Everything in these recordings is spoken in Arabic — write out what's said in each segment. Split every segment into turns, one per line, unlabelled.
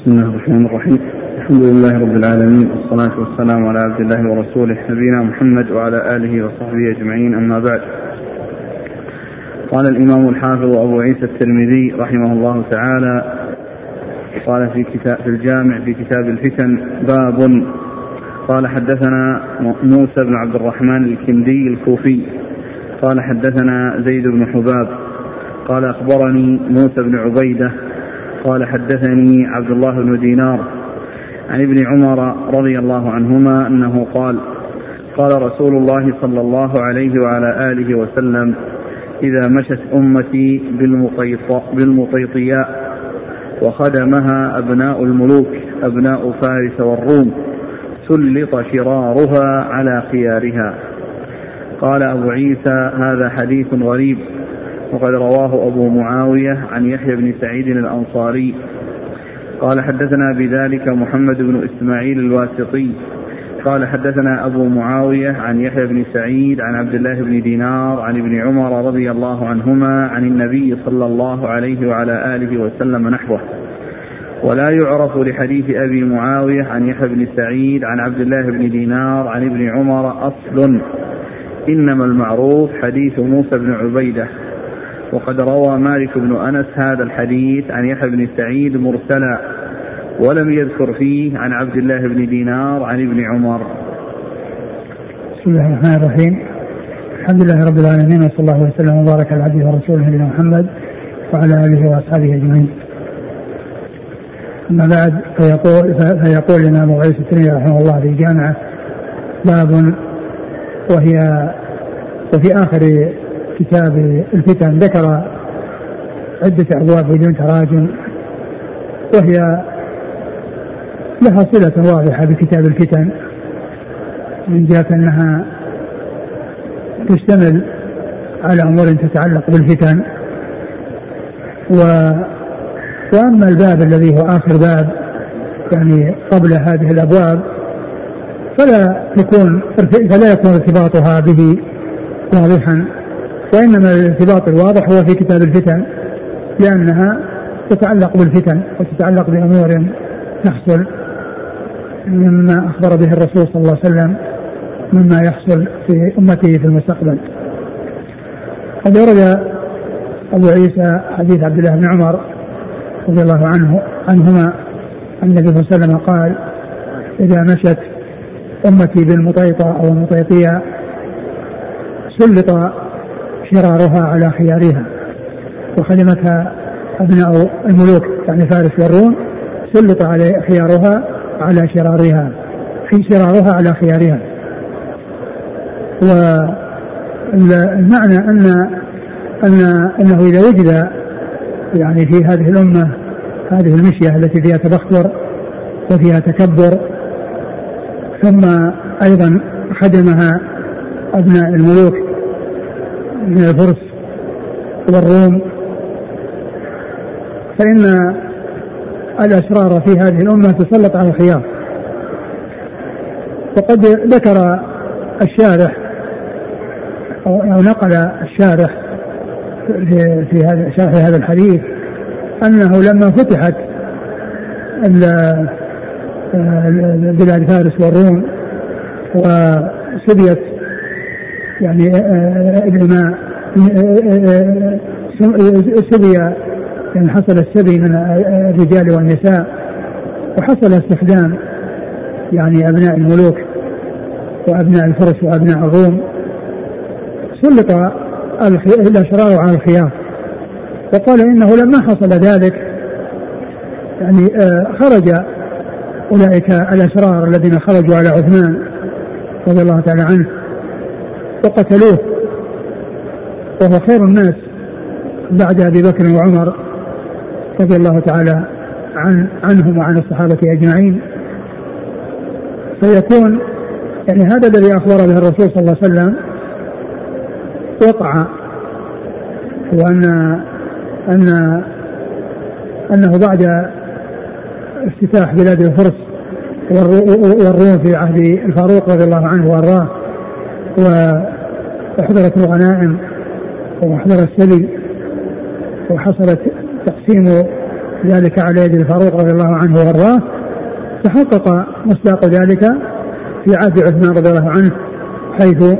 بسم الله الرحمن الرحيم الحمد لله رب العالمين والصلاة والسلام على عبد الله ورسوله نبينا محمد وعلى آله وصحبه أجمعين أما بعد قال الإمام الحافظ أبو عيسى الترمذي رحمه الله تعالى قال في كتاب في الجامع في كتاب الفتن باب قال حدثنا موسى بن عبد الرحمن الكندي الكوفي قال حدثنا زيد بن حباب قال أخبرني موسى بن عبيدة قال حدثني عبد الله بن دينار عن ابن عمر رضي الله عنهما انه قال قال رسول الله صلى الله عليه وعلى اله وسلم اذا مشت امتي بالمطيطياء وخدمها ابناء الملوك ابناء فارس والروم سلط شرارها على خيارها قال ابو عيسى هذا حديث غريب وقد رواه أبو معاوية عن يحيى بن سعيد الأنصاري قال حدثنا بذلك محمد بن إسماعيل الواسطي قال حدثنا أبو معاوية عن يحيى بن سعيد عن عبد الله بن دينار عن ابن عمر رضي الله عنهما عن النبي صلى الله عليه وعلى آله وسلم نحوه ولا يعرف لحديث أبي معاوية عن يحيى بن سعيد عن عبد الله بن دينار عن ابن عمر أصل إنما المعروف حديث موسى بن عبيدة وقد روى مالك بن أنس هذا الحديث عن يحيى بن سعيد مرسلا ولم يذكر فيه عن عبد الله بن دينار عن ابن عمر
بسم الله الرحمن الرحيم الحمد لله رب العالمين وصلى الله وسلم وبارك على عبده ورسوله نبينا محمد وعلى اله واصحابه اجمعين. اما بعد فيقول فيقول الامام ابو عيسى الترمذي رحمه الله في الجامعه باب وهي وفي اخر كتاب الفتن ذكر عدة أبواب بدون تراجم وهي لها صلة واضحة بكتاب الفتن من جهة أنها تشتمل على أمور تتعلق بالفتن و وأما الباب الذي هو آخر باب يعني قبل هذه الأبواب فلا يكون فلا يكون ارتباطها به واضحا وإنما الارتباط الواضح هو في كتاب الفتن لأنها تتعلق بالفتن وتتعلق بأمور تحصل مما أخبر به الرسول صلى الله عليه وسلم مما يحصل في أمته في المستقبل قد ورد أبو عيسى حديث عبد الله بن عمر رضي الله عنه عنهما أن النبي صلى الله عليه وسلم قال إذا مشت أمتي بالمطيطة أو المطيطية سلط شرارها على خيارها وخدمتها أبناء الملوك يعني فارس والروم سلط على خيارها على شرارها في شرارها على خيارها والمعنى أن أن أنه إذا وجد يعني في هذه الأمة هذه المشية التي فيها تبختر وفيها تكبر ثم أيضا خدمها أبناء الملوك من الفرس والروم فإن الأشرار في هذه الأمة تسلط على الخيار وقد ذكر الشارح أو نقل الشارح في هذا شرح هذا الحديث أنه لما فتحت آه، بلاد فارس والروم وسبيت يعني ابن آه، آه، ما آه، سبي يعني حصل السبي من الرجال والنساء وحصل استخدام يعني ابناء الملوك وابناء الفرس وابناء الروم سلط الاشرار على الخيار وقال انه لما حصل ذلك يعني خرج اولئك الاشرار الذين خرجوا على عثمان رضي الله تعالى عنه وقتلوه وهو خير الناس بعد ابي بكر وعمر رضي الله تعالى عن عنهم وعن الصحابه اجمعين فيكون يعني هذا الذي اخبر به الرسول صلى الله عليه وسلم وقع وان ان انه بعد افتتاح بلاد الفرس والروم في عهد الفاروق رضي الله عنه وارضاه وأحضرت الغنائم وأحضر السبي وحصلت تقسيم ذلك على يد الفاروق رضي الله عنه وارضاه تحقق مصداق ذلك في عهد عثمان رضي الله عنه حيث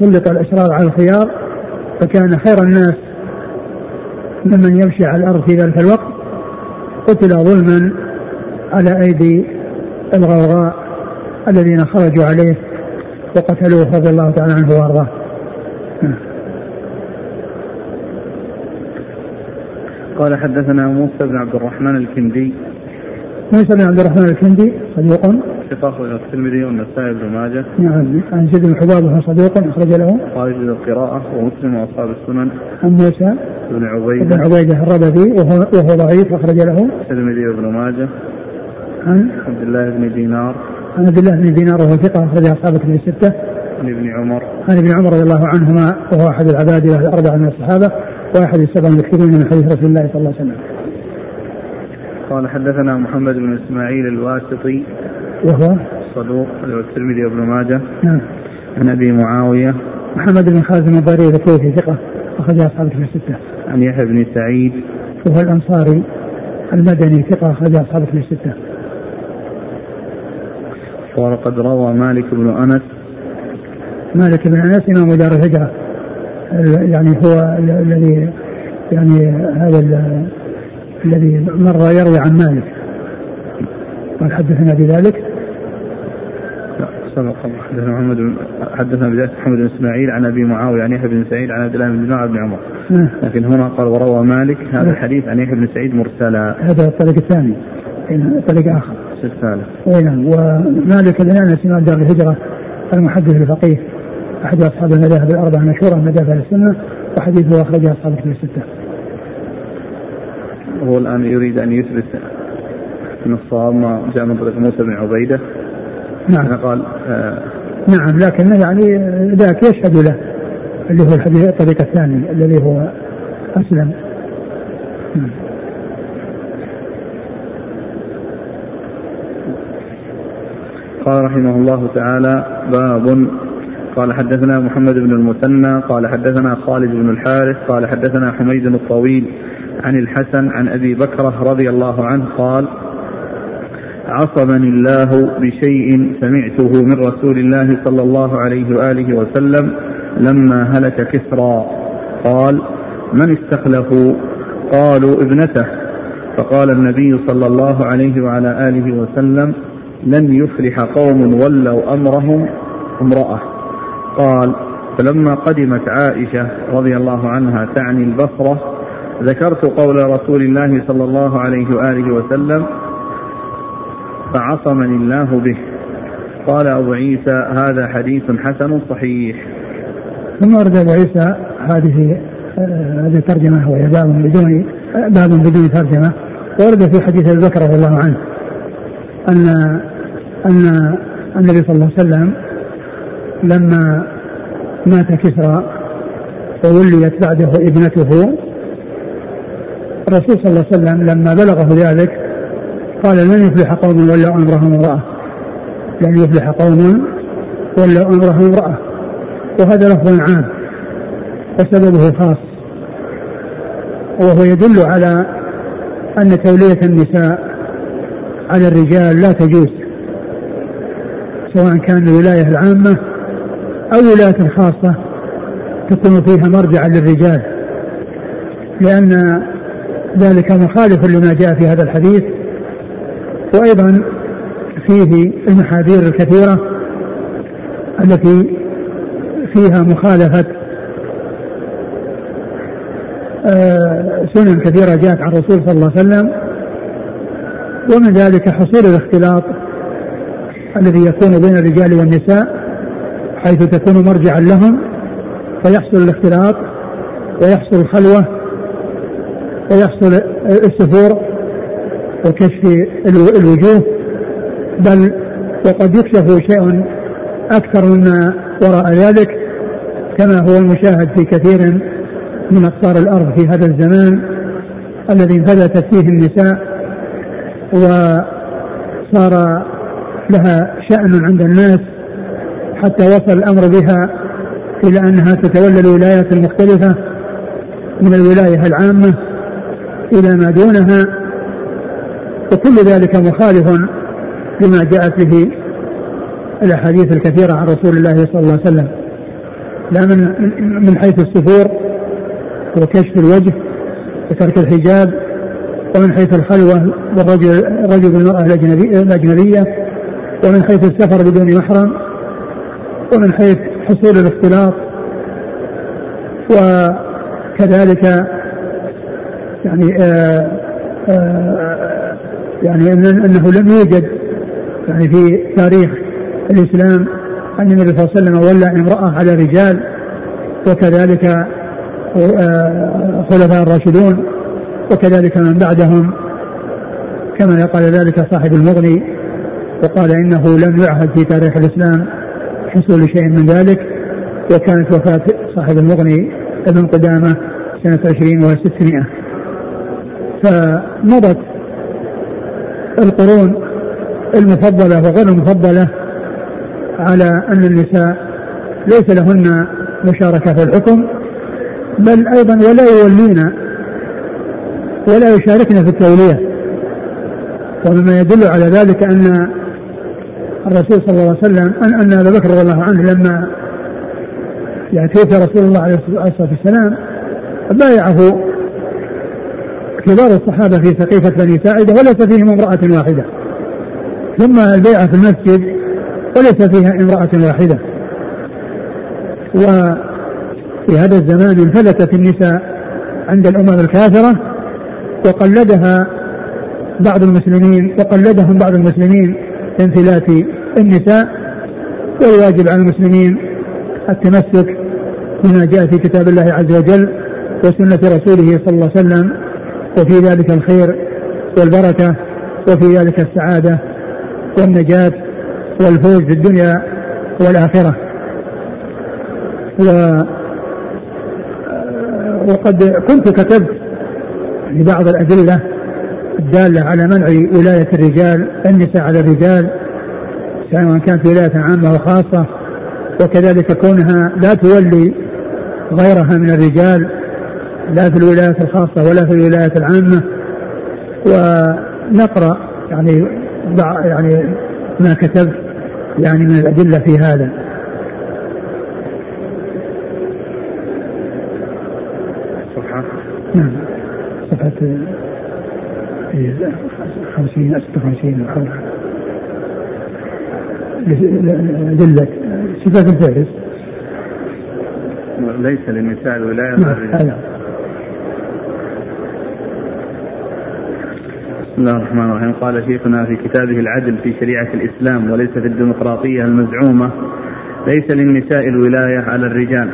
سلط الإشرار على الخيار فكان خير الناس ممن يمشي على الأرض في ذلك الوقت قتل ظلما على أيدي الغوغاء الذين خرجوا عليه وقتلوه رضي الله تعالى عنه وارضاه
قال حدثنا موسى بن عبد الرحمن الكندي
موسى بن عبد الرحمن الكندي صديق
اتفاق الى الترمذي والنسائي بن ماجه
نعم عن
زيد
بن حباب وهو صديق اخرج له
خارج القراءة ومسلم واصحاب السنن
عن موسى
بن عبيده
بن عبيده الربذي وهو وهو ضعيف اخرج له
الترمذي وابن ماجه عن عبد
الله بن دينار عن عبد
الله
بن دينار وهو ثقة أخرج أصحاب كتب الستة.
عن ابن عمر.
عن ابن عمر رضي الله عنهما وهو أحد له الأربعة من الصحابة وأحد السبعة المكثرين من حديث رسول الله صلى الله عليه وسلم. قال
حدثنا محمد بن إسماعيل الواسطي
وهو
صدوق الترمذي وابن ماجه. نعم. عن أبي معاوية.
محمد بن خازم الضرير الكوفي ثقة أخرج أصحاب كتب الستة.
عن يحيى بن سعيد.
وهو الأنصاري المدني ثقة أخرج أصحاب كتب الستة.
قال قد روى مالك بن انس
مالك بن انس امام دار الهجره يعني هو الذي يعني هذا الذي مر يروي عن مالك قال حدثنا بذلك
سبق حدثنا محمد حدثنا بذلك محمد بن اسماعيل عن ابي معاويه عن يحيى بن سعيد عن عبد الله بن دينار بن عمر نعم. لكن هنا قال وروى مالك هذا نعم. الحديث عن يحيى بن سعيد مرسلا
هذا الطريق الثاني طريق اخر الثالث. اي نعم ومالك بن انس امام دار الهجره المحدث الفقيه احد اصحاب المذاهب الاربعه المشهوره مذاهب اهل السنه وحديثه اخرجه اصحاب الكتب السته.
هو الان يريد ان يثبت ان الصواب ما جاء من طريق موسى بن عبيده.
نعم. قال آه نعم لكن يعني ذاك يشهد له اللي هو الحديث الطريق الثاني الذي هو اسلم. نعم.
قال رحمه الله تعالى باب قال حدثنا محمد بن المثنى قال حدثنا خالد بن الحارث قال حدثنا حميد الطويل عن الحسن عن ابي بكره رضي الله عنه قال عصمني الله بشيء سمعته من رسول الله صلى الله عليه واله وسلم لما هلك كسرى قال من استخلفوا قالوا ابنته فقال النبي صلى الله عليه وعلى اله وسلم لن يفلح قوم ولوا أمرهم امرأة قال فلما قدمت عائشة رضي الله عنها تعني البصرة ذكرت قول رسول الله صلى الله عليه وآله وسلم فعصمني الله به قال أبو عيسى هذا حديث حسن صحيح
ثم ورد أبو عيسى هذه هذه الترجمة وهي باب بدون باب بدون ترجمة ورد في حديث أبي بكر رضي الله عنه أن أن النبي صلى الله عليه وسلم لما مات كسرى ووليت بعده ابنته الرسول صلى الله عليه وسلم لما بلغه ذلك قال لن يفلح قوم ولوا امرهم امراه لن يفلح قوم ولوا امرهم امراه وهذا لفظ عام وسببه خاص وهو يدل على ان توليه النساء على الرجال لا تجوز سواء كان الولاية العامة أو ولاية خاصة تكون فيها مرجعا للرجال لأن ذلك مخالف لما جاء في هذا الحديث وأيضا فيه المحاذير الكثيرة التي فيها مخالفة آه، سنن كثيرة جاءت عن الرسول صلى الله عليه وسلم ومن ذلك حصول الاختلاط الذي يكون بين الرجال والنساء حيث تكون مرجعا لهم فيحصل الاختلاط ويحصل الخلوة ويحصل السفور وكشف الوجوه بل وقد يكشف شيء أكثر مما وراء ذلك كما هو المشاهد في كثير من أقطار الأرض في هذا الزمان الذي انفلتت فيه النساء وصار لها شأن عند الناس حتى وصل الأمر بها إلى أنها تتولى الولايات المختلفة من الولاية العامة إلى ما دونها وكل ذلك مخالف لما جاءت به الأحاديث الكثيرة عن رسول الله صلى الله عليه وسلم لا من من حيث السفور وكشف الوجه وترك الحجاب ومن حيث الخلوة بالرجل الرجل بالمرأة الأجنبية, ومن حيث السفر بدون محرم ومن حيث حصول الاختلاط وكذلك يعني آآ آه، آآ آه، يعني انه لم يوجد يعني في تاريخ الاسلام ان النبي صلى الله عليه وسلم ولى امراه على رجال وكذلك آه، خلفاء الراشدون وكذلك من بعدهم كما قال ذلك صاحب المغني وقال انه لم يعهد في تاريخ الاسلام حصول شيء من ذلك وكانت وفاة صاحب المغني ابن قدامة سنة 20 و 600 فمضت القرون المفضلة وغير المفضلة على أن النساء ليس لهن مشاركة في الحكم بل أيضا ولا يولين ولا يشاركنا في التولية ومما يدل على ذلك أن الرسول صلى الله عليه وسلم أن, أن أبا بكر رضي الله عنه لما يعني رسول الله عليه الصلاة والسلام بايعه كبار الصحابة في سقيفة بني ساعدة وليس فيهم امرأة واحدة ثم البيعة في المسجد وليس فيها امرأة واحدة وفي هذا الزمان انفلتت النساء عند الأمم الكافرة وقلدها بعض المسلمين وقلدهم بعض المسلمين في انفلات النساء والواجب على المسلمين التمسك بما جاء في كتاب الله عز وجل وسنة رسوله صلى الله عليه وسلم وفي ذلك الخير والبركة وفي ذلك السعادة والنجاة والفوز في الدنيا والآخرة و وقد كنت كتبت لبعض الأدلة الدالة على منع ولاية الرجال النساء على الرجال سواء كانت ولاية عامة وخاصة وكذلك كونها لا تولي غيرها من الرجال لا في الولايات الخاصة ولا في الولايات العامة ونقرأ يعني يعني ما كتبت يعني من الأدلة في هذا نعم صفحة 50 56 دلت صفات
الفارس
ليس للنساء الولاية نعم، هذا
بسم الله الرحمن الرحيم قال شيخنا في كتابه العدل في شريعة الإسلام وليس في الديمقراطية المزعومة ليس للنساء الولاية على الرجال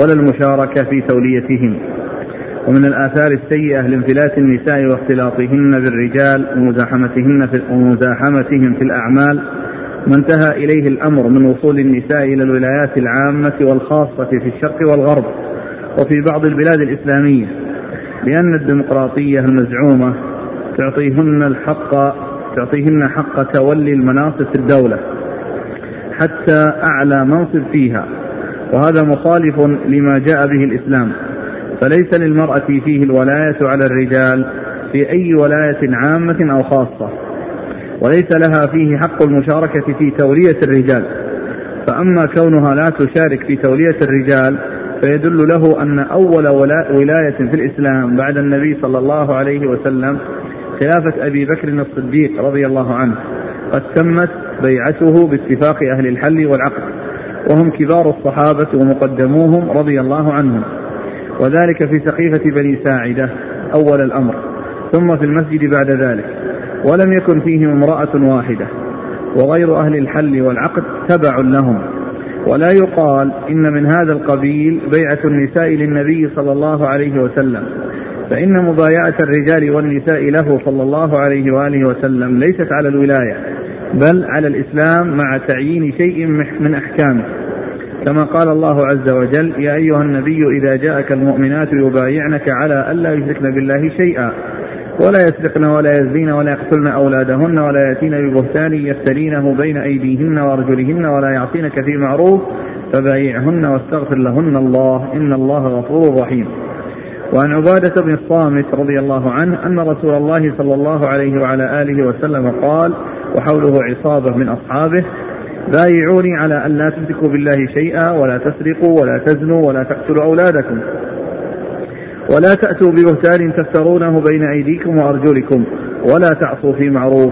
ولا المشاركة في توليتهم ومن الآثار السيئة لانفلات النساء واختلاطهن بالرجال ومزاحمتهن في ومزاحمتهم في الأعمال ما انتهى إليه الأمر من وصول النساء إلى الولايات العامة والخاصة في الشرق والغرب وفي بعض البلاد الإسلامية لأن الديمقراطية المزعومة تعطيهن الحق تعطيهن حق تولي المناصب في الدولة حتى أعلى منصب فيها وهذا مخالف لما جاء به الإسلام فليس للمرأة فيه الولاية على الرجال في أي ولاية عامة أو خاصة وليس لها فيه حق المشاركة في تولية الرجال فأما كونها لا تشارك في تولية الرجال فيدل له أن أول ولاية في الإسلام بعد النبي صلى الله عليه وسلم خلافة أبي بكر الصديق رضي الله عنه قد تمت بيعته باتفاق أهل الحل والعقد وهم كبار الصحابة ومقدموهم رضي الله عنهم وذلك في سقيفة بني ساعدة أول الأمر ثم في المسجد بعد ذلك ولم يكن فيهم امرأة واحدة وغير أهل الحل والعقد تبع لهم ولا يقال إن من هذا القبيل بيعة النساء للنبي صلى الله عليه وسلم فإن مبايعة الرجال والنساء له صلى الله عليه وآله وسلم ليست على الولاية بل على الإسلام مع تعيين شيء من أحكامه كما قال الله عز وجل يا أيها النبي إذا جاءك المؤمنات يبايعنك على ألا يشركن بالله شيئا ولا يسرقن ولا يزين ولا يقتلن أولادهن ولا يأتين ببهتان يفترينه بين أيديهن وأرجلهن ولا يعصينك في معروف فبايعهن واستغفر لهن الله إن الله غفور رحيم وعن عبادة بن الصامت رضي الله عنه أن رسول الله صلى الله عليه وعلى آله وسلم قال وحوله عصابة من أصحابه بايعوني على أن لا تشركوا بالله شيئا ولا تسرقوا ولا تزنوا ولا تقتلوا أولادكم ولا تأتوا ببهتان تفترونه بين أيديكم وأرجلكم ولا تعصوا في معروف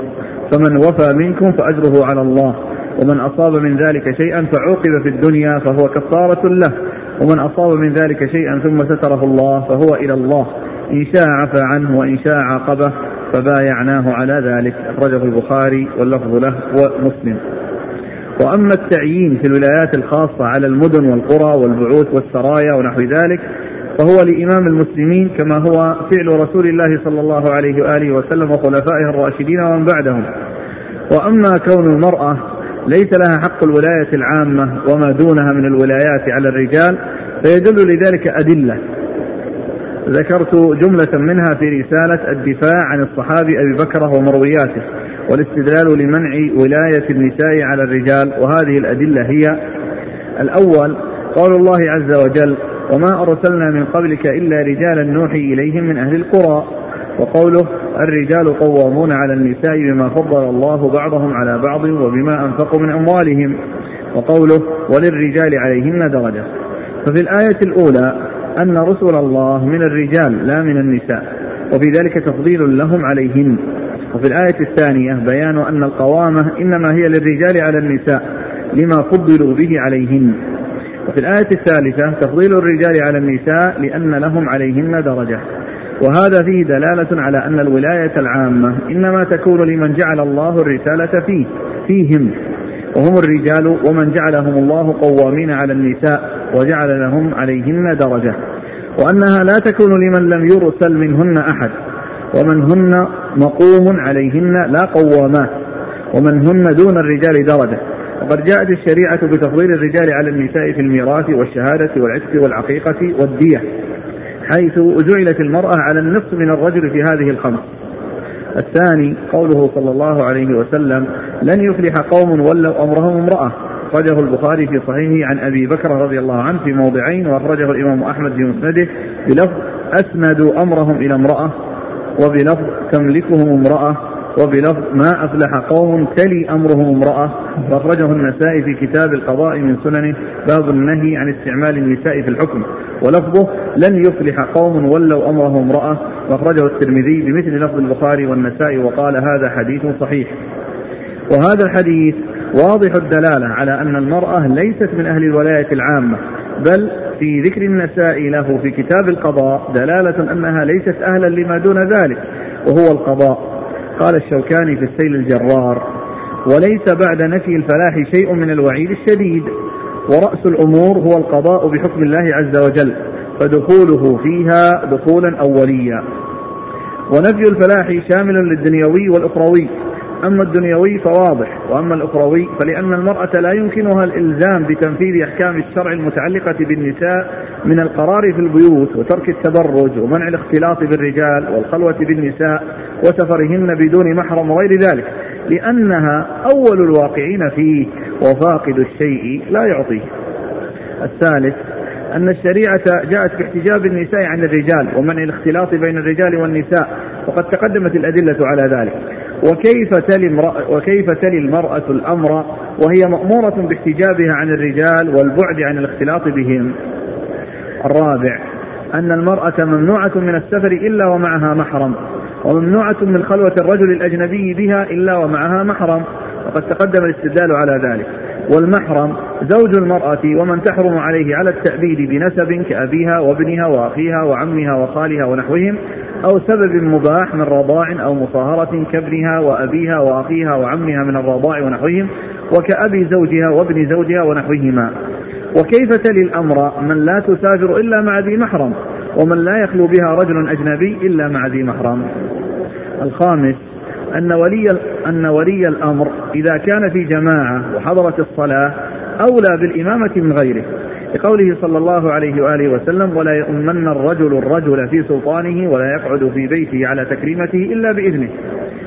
فمن وفى منكم فأجره على الله ومن أصاب من ذلك شيئا فعوقب في الدنيا فهو كفارة له ومن أصاب من ذلك شيئا ثم ستره الله فهو إلى الله إن شاء عفى عنه وإن شاء عاقبه فبايعناه على ذلك أخرجه البخاري واللفظ له ومسلم وأما التعيين في الولايات الخاصة على المدن والقرى والبعوث والسرايا ونحو ذلك فهو لإمام المسلمين كما هو فعل رسول الله صلى الله عليه وآله وسلم وخلفائه الراشدين ومن بعدهم وأما كون المرأة ليس لها حق الولاية العامة وما دونها من الولايات على الرجال فيدل لذلك أدلة ذكرت جملة منها في رسالة الدفاع عن الصحابي أبي بكر ومروياته والاستدلال لمنع ولاية النساء على الرجال وهذه الأدلة هي الأول قول الله عز وجل وما أرسلنا من قبلك إلا رجالا نوحي إليهم من أهل القرى وقوله الرجال قوامون على النساء بما فضل الله بعضهم على بعض وبما أنفقوا من أموالهم وقوله وللرجال عليهن درجة ففي الآية الأولى أن رسل الله من الرجال لا من النساء وفي ذلك تفضيل لهم عليهن وفي الآية الثانية بيان أن القوامة إنما هي للرجال على النساء لما فضلوا به عليهن وفي الآية الثالثة تفضيل الرجال على النساء لأن لهم عليهن درجة وهذا فيه دلالة على أن الولاية العامة إنما تكون لمن جعل الله الرسالة فيه فيهم وهم الرجال ومن جعلهم الله قوامين على النساء وجعل لهم عليهن درجة وأنها لا تكون لمن لم يرسل منهن أحد ومن هن مقوم عليهن لا قوامات ومن هن دون الرجال درجة وقد جاءت الشريعة بتفضيل الرجال على النساء في الميراث والشهادة والعتق والعقيقة والدية حيث جعلت المرأة على النصف من الرجل في هذه الخمس الثاني قوله صلى الله عليه وسلم لن يفلح قوم ولوا أمرهم امرأة أخرجه البخاري في صحيحه عن أبي بكر رضي الله عنه في موضعين وأخرجه الإمام أحمد في مسنده بلفظ أسندوا أمرهم إلى امرأة وبلفظ تملكهم امرأة وبلفظ ما أفلح قوم تلي أمرهم امرأة وأخرجه النسائي في كتاب القضاء من سننه باب النهي عن استعمال النساء في الحكم ولفظه لن يفلح قوم ولوا أمرهم امرأة وأخرجه الترمذي بمثل لفظ البخاري والنسائي وقال هذا حديث صحيح وهذا الحديث واضح الدلالة على أن المرأة ليست من أهل الولاية العامة بل في ذكر النساء له في كتاب القضاء دلالة أنها ليست أهلا لما دون ذلك وهو القضاء قال الشوكاني في السيل الجرار وليس بعد نفي الفلاح شيء من الوعيد الشديد ورأس الأمور هو القضاء بحكم الله عز وجل فدخوله فيها دخولا أوليا ونفي الفلاح شامل للدنيوي والأخروي أما الدنيوي فواضح وأما الأخروي فلأن المرأة لا يمكنها الإلزام بتنفيذ أحكام الشرع المتعلقة بالنساء من القرار في البيوت وترك التبرج ومنع الاختلاط بالرجال والخلوة بالنساء وسفرهن بدون محرم وغير ذلك لأنها أول الواقعين فيه وفاقد الشيء لا يعطيه الثالث أن الشريعة جاءت باحتجاب النساء عن الرجال ومنع الاختلاط بين الرجال والنساء وقد تقدمت الأدلة على ذلك وكيف تلي وكيف تلي المرأة الأمر وهي مأمورة باحتجابها عن الرجال والبعد عن الاختلاط بهم. الرابع أن المرأة ممنوعة من السفر إلا ومعها محرم وممنوعة من خلوة الرجل الأجنبي بها إلا ومعها محرم وقد تقدم الاستدلال على ذلك والمحرم زوج المرأة ومن تحرم عليه على التأبيد بنسب كأبيها وابنها وأخيها وعمها وخالها ونحوهم أو سبب مباح من رضاع أو مصاهرة كابنها وأبيها وأخيها وعمها من الرضاع ونحوهم وكأبي زوجها وابن زوجها ونحوهما وكيف تلي الأمر من لا تسافر إلا مع ذي محرم ومن لا يخلو بها رجل أجنبي إلا مع ذي محرم الخامس أن ولي أن ولي الأمر إذا كان في جماعة وحضرت الصلاة أولى بالإمامة من غيره لقوله صلى الله عليه وآله وسلم ولا يؤمن الرجل الرجل في سلطانه ولا يقعد في بيته على تكريمته إلا بإذنه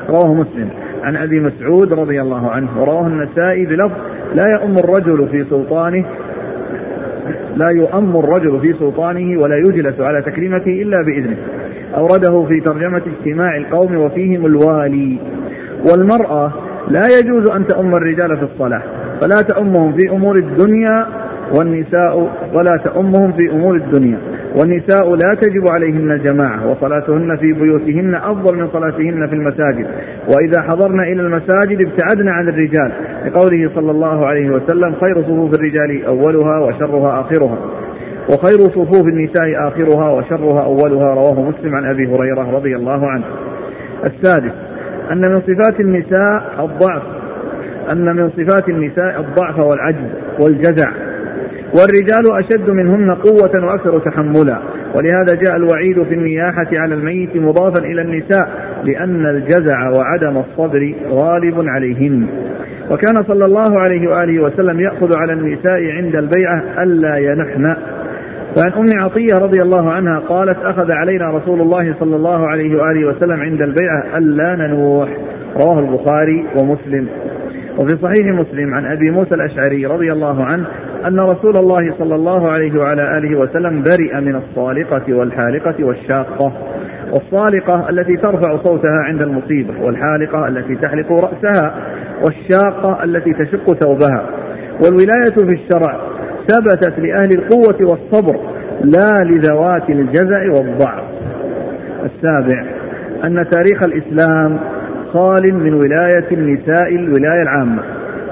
رواه مسلم عن أبي مسعود رضي الله عنه ورواه النسائي بلفظ لا يؤم الرجل في سلطانه لا يؤم الرجل في سلطانه ولا يجلس على تكريمته إلا بإذنه أورده في ترجمة اجتماع القوم وفيهم الوالي والمرأة لا يجوز أن تأم الرجال في الصلاة فلا تأمهم في أمور الدنيا والنساء ولا تأمهم في أمور الدنيا والنساء لا تجب عليهن الجماعة وصلاتهن في بيوتهن أفضل من صلاتهن في المساجد وإذا حضرن إلى المساجد ابتعدن عن الرجال لقوله صلى الله عليه وسلم خير صفوف الرجال أولها وشرها آخرها وخير صفوف النساء آخرها وشرها أولها رواه مسلم عن أبي هريرة رضي الله عنه السادس أن من صفات النساء الضعف أن من صفات النساء الضعف والعجز والجزع والرجال أشد منهن قوة وأكثر تحملا ولهذا جاء الوعيد في النياحة على الميت مضافا إلى النساء لأن الجزع وعدم الصبر غالب عليهن وكان صلى الله عليه وآله وسلم يأخذ على النساء عند البيعة ألا ينحن وعن أم عطية رضي الله عنها قالت أخذ علينا رسول الله صلى الله عليه وآله وسلم عند البيعة ألا ننوح رواه البخاري ومسلم وفي صحيح مسلم عن أبي موسى الأشعري رضي الله عنه أن رسول الله صلى الله عليه وعلى آله وسلم برئ من الصالقة والحالقة والشاقة والصالقة التي ترفع صوتها عند المصيبة والحالقة التي تحلق رأسها والشاقة التي تشق ثوبها والولاية في الشرع ثبتت لأهل القوة والصبر لا لذوات الجزع والضعف السابع أن تاريخ الإسلام خال من ولاية النساء الولاية العامة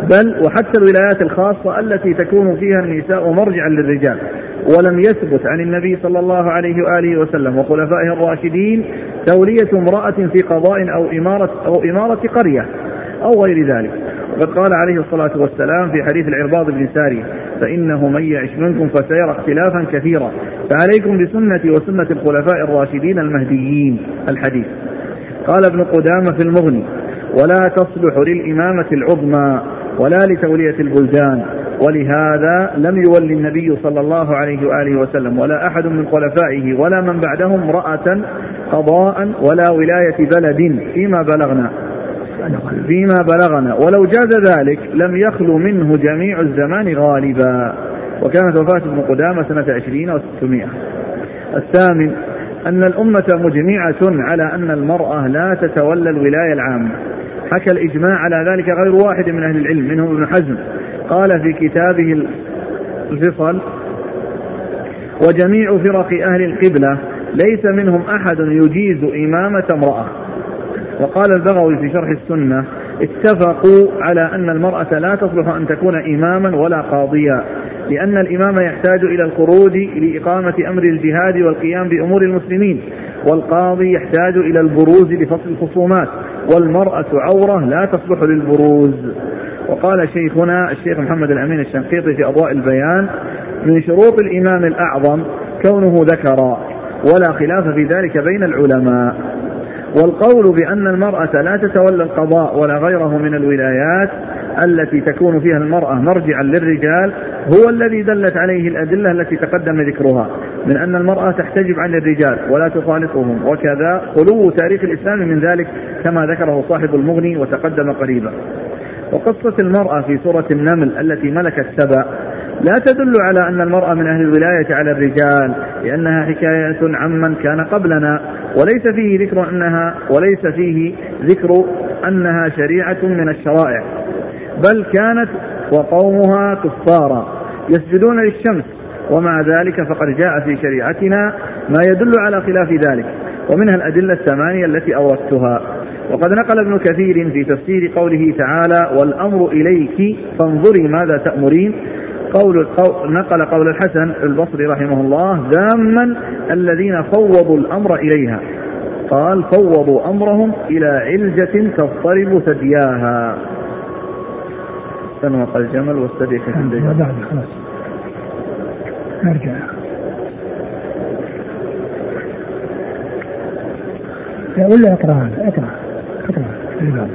بل وحتى الولايات الخاصة التي تكون فيها النساء مرجعا للرجال ولم يثبت عن النبي صلى الله عليه وآله وسلم وخلفائه الراشدين تولية امرأة في قضاء أو إمارة, أو إمارة قرية أو غير ذلك وقد قال عليه الصلاة والسلام في حديث العرباض بن ساري فإنه من يعش منكم فسيرى اختلافا كثيرا فعليكم بسنتي وسنة الخلفاء الراشدين المهديين الحديث قال ابن قدامة في المغني ولا تصلح للإمامة العظمى ولا لتولية البلدان ولهذا لم يولي النبي صلى الله عليه وآله وسلم ولا أحد من خلفائه ولا من بعدهم رأة قضاء ولا ولاية بلد فيما بلغنا فيما بلغنا ولو جاز ذلك لم يخلو منه جميع الزمان غالبا وكانت وفاة ابن قدامة سنة عشرين وستمائة الثامن أن الأمة مجمعة على أن المرأة لا تتولى الولاية العامة حكى الإجماع على ذلك غير واحد من أهل العلم منهم ابن حزم قال في كتابه الفصل وجميع فرق أهل القبلة ليس منهم أحد يجيز إمامة امرأة وقال البغوي في شرح السنة اتفقوا على أن المرأة لا تصلح أن تكون إماما ولا قاضيا لأن الإمام يحتاج إلى الخروج لإقامة أمر الجهاد والقيام بأمور المسلمين والقاضي يحتاج إلى البروز لفصل الخصومات والمرأة عورة لا تصلح للبروز وقال شيخنا الشيخ محمد الأمين الشنقيطي في أضواء البيان من شروط الإمام الأعظم كونه ذكرا ولا خلاف في ذلك بين العلماء والقول بأن المرأة لا تتولى القضاء ولا غيره من الولايات التي تكون فيها المرأة مرجعا للرجال هو الذي دلت عليه الأدلة التي تقدم ذكرها من أن المرأة تحتجب عن الرجال ولا تخالطهم وكذا خلو تاريخ الإسلام من ذلك كما ذكره صاحب المغني وتقدم قريبا وقصة المرأة في سورة النمل التي ملكت سبأ لا تدل على أن المرأة من أهل الولاية على الرجال لأنها حكاية عمن كان قبلنا وليس فيه ذكر أنها وليس فيه ذكر أنها شريعة من الشرائع بل كانت وقومها كفارا يسجدون للشمس ومع ذلك فقد جاء في شريعتنا ما يدل على خلاف ذلك ومنها الأدلة الثمانية التي أوردتها وقد نقل ابن كثير في تفسير قوله تعالى والأمر إليك فانظري ماذا تأمرين قول نقل قول الحسن البصري رحمه الله داما الذين فوضوا الأمر إليها قال فوضوا أمرهم إلى علجة تضطرب ثدياها فنوق الجمل والثدي في
بعد خلاص نرجع لا ولا اقرأ اقرأ اقرأ إيه،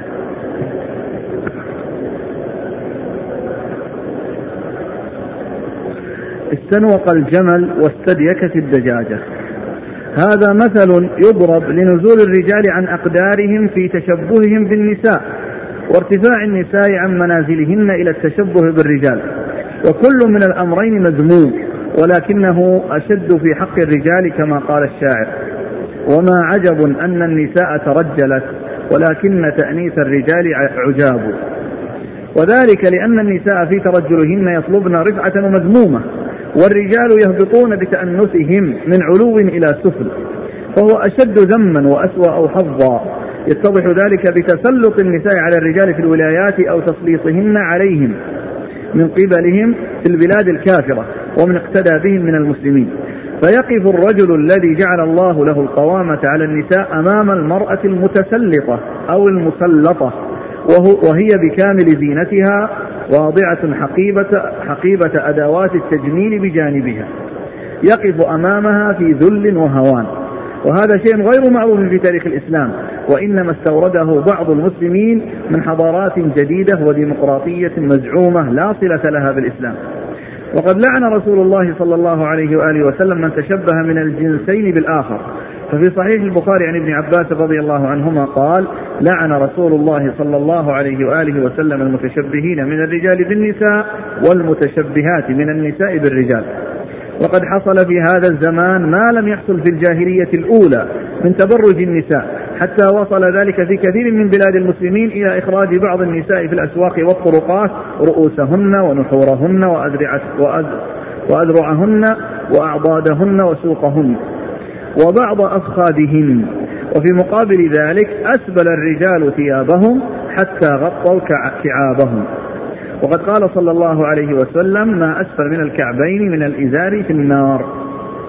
استنوق الجمل واستديكت الدجاجة هذا مثل يضرب لنزول الرجال عن أقدارهم في تشبههم بالنساء وارتفاع النساء عن منازلهن إلى التشبه بالرجال وكل من الأمرين مذموم ولكنه أشد في حق الرجال كما قال الشاعر وما عجب أن النساء ترجلت ولكن تأنيث الرجال عجاب وذلك لأن النساء في ترجلهن يطلبن رفعة ومذمومة والرجال يهبطون بتأنسهم من علو إلى سفل فهو أشد ذما وأسوأ أو حظا يتضح ذلك بتسلط النساء على الرجال في الولايات أو تسليطهن عليهم من قبلهم في البلاد الكافرة ومن اقتدى بهم من المسلمين فيقف الرجل الذي جعل الله له القوامة على النساء أمام المرأة المتسلطة أو المسلطة وهي بكامل زينتها واضعة حقيبة, حقيبة أدوات التجميل بجانبها يقف أمامها في ذل وهوان وهذا شيء غير معروف في تاريخ الإسلام وإنما استورده بعض المسلمين من حضارات جديدة وديمقراطية مزعومة لا صلة لها بالإسلام وقد لعن رسول الله صلى الله عليه وآله وسلم من تشبه من الجنسين بالآخر ففي صحيح البخاري عن ابن عباس رضي الله عنهما قال لعن رسول الله صلى الله عليه وآله وسلم المتشبهين من الرجال بالنساء والمتشبهات من النساء بالرجال وقد حصل في هذا الزمان ما لم يحصل في الجاهلية الأولى من تبرج النساء حتى وصل ذلك في كثير من بلاد المسلمين إلى إخراج بعض النساء في الأسواق والطرقات رؤوسهن ونحورهن وأذرعهن وأعضادهن وسوقهن وبعض أفخاذهن وفي مقابل ذلك أسبل الرجال ثيابهم حتى غطوا كعابهم وقد قال صلى الله عليه وسلم ما أسفل من الكعبين من الإزار في النار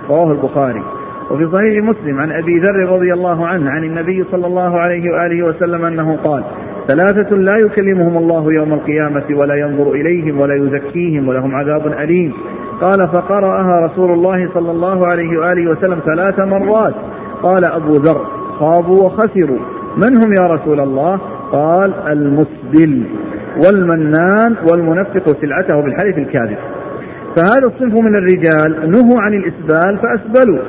رواه البخاري وفي صحيح مسلم عن أبي ذر رضي الله عنه عن النبي صلى الله عليه وآله وسلم أنه قال ثلاثة لا يكلمهم الله يوم القيامة ولا ينظر إليهم ولا يزكيهم ولهم عذاب أليم قال فقرأها رسول الله صلى الله عليه وآله وسلم ثلاث مرات قال أبو ذر خابوا وخسروا من هم يا رسول الله قال المسبل والمنان والمنفق سلعته بالحلف الكاذب فهذا الصنف من الرجال نهوا عن الإسبال فأسبلوا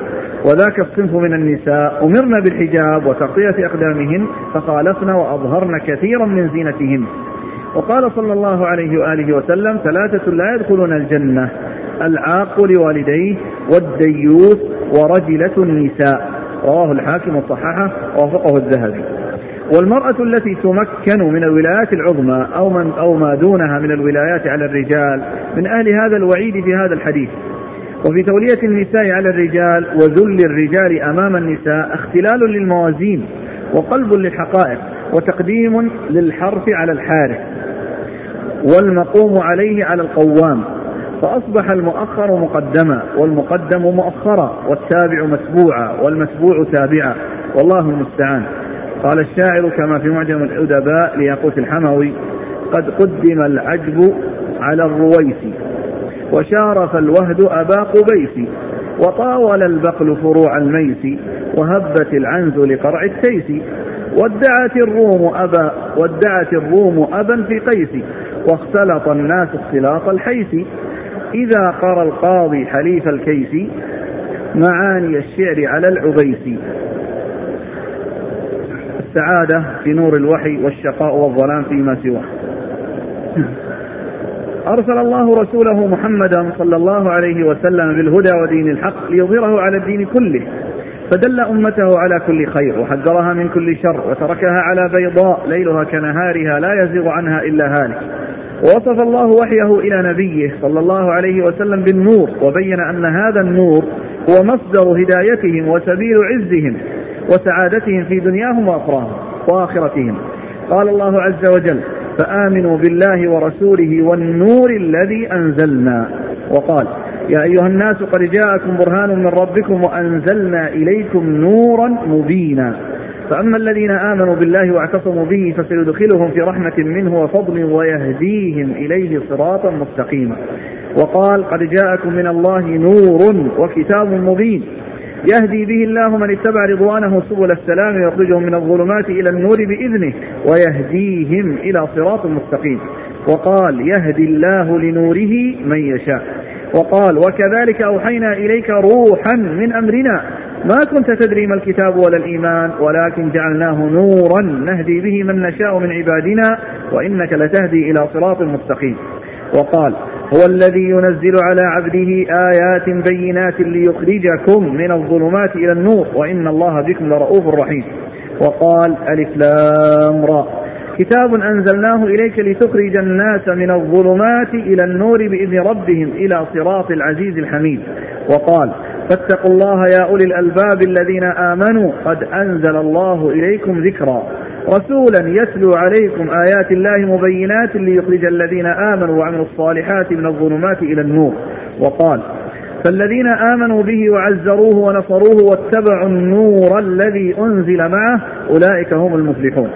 وذاك الصنف من النساء أمرن بالحجاب وتغطية أقدامهن فخالفن وأظهرن كثيرا من زينتهن وقال صلى الله عليه وآله وسلم ثلاثة لا يدخلون الجنة العاق لوالديه والديوث ورجلة النساء رواه الحاكم الصححة ووافقه الذهبي والمرأة التي تمكن من الولايات العظمى أو من أو ما دونها من الولايات على الرجال من أهل هذا الوعيد في هذا الحديث وفي تولية النساء على الرجال وذل الرجال أمام النساء اختلال للموازين وقلب للحقائق وتقديم للحرف على الحارث والمقوم عليه على القوام فأصبح المؤخر مقدما والمقدم مؤخرا والتابع مسبوعا والمتبوع تابعا والله المستعان قال الشاعر كما في معجم الأدباء لياقوت الحموي قد قدم العجب على الرويس وشارف الوهد أبا قبيس وطاول البقل فروع الميس وهبت العنز لقرع التيس وادعت الروم أبا وادعت الروم أبا في قيس واختلط الناس اختلاط الحيس إذا قرى القاضي حليف الكيس معاني الشعر على العبيس السعادة في نور الوحي والشقاء والظلام فيما سواه أرسل الله رسوله محمدا صلى الله عليه وسلم بالهدى ودين الحق ليظهره على الدين كله فدل أمته على كل خير وحذرها من كل شر وتركها على بيضاء ليلها كنهارها لا يزيغ عنها إلا هالك ووصف الله وحيه إلى نبيه صلى الله عليه وسلم بالنور وبين أن هذا النور هو مصدر هدايتهم وسبيل عزهم وسعادتهم في دنياهم وأخراهم وآخرتهم قال الله عز وجل فآمنوا بالله ورسوله والنور الذي أنزلنا وقال يا أيها الناس قد جاءكم برهان من ربكم وأنزلنا إليكم نورا مبينا فأما الذين آمنوا بالله واعتصموا به فسيدخلهم في رحمة منه وفضل ويهديهم إليه صراطا مستقيما وقال قد جاءكم من الله نور وكتاب مبين يهدي به الله من اتبع رضوانه سبل السلام ويخرجهم من الظلمات إلى النور بإذنه ويهديهم إلى صراط مستقيم وقال يهدي الله لنوره من يشاء وقال وكذلك أوحينا إليك روحا من أمرنا ما كنت تدري ما الكتاب ولا الإيمان ولكن جعلناه نورا نهدي به من نشاء من عبادنا وإنك لتهدي إلى صراط مستقيم وقال هو الذي ينزل على عبده آيات بينات ليخرجكم من الظلمات إلى النور وإن الله بكم لرؤوف رحيم وقال ألف لام را كتاب أنزلناه إليك لتخرج الناس من الظلمات إلى النور بإذن ربهم إلى صراط العزيز الحميد وقال فاتقوا الله يا أولي الألباب الذين آمنوا قد أنزل الله إليكم ذكرا رسولا يتلو عليكم آيات الله مبينات ليخرج الذين آمنوا وعملوا الصالحات من الظلمات إلى النور وقال فالذين آمنوا به وعزروه ونصروه واتبعوا النور الذي أنزل معه أولئك هم المفلحون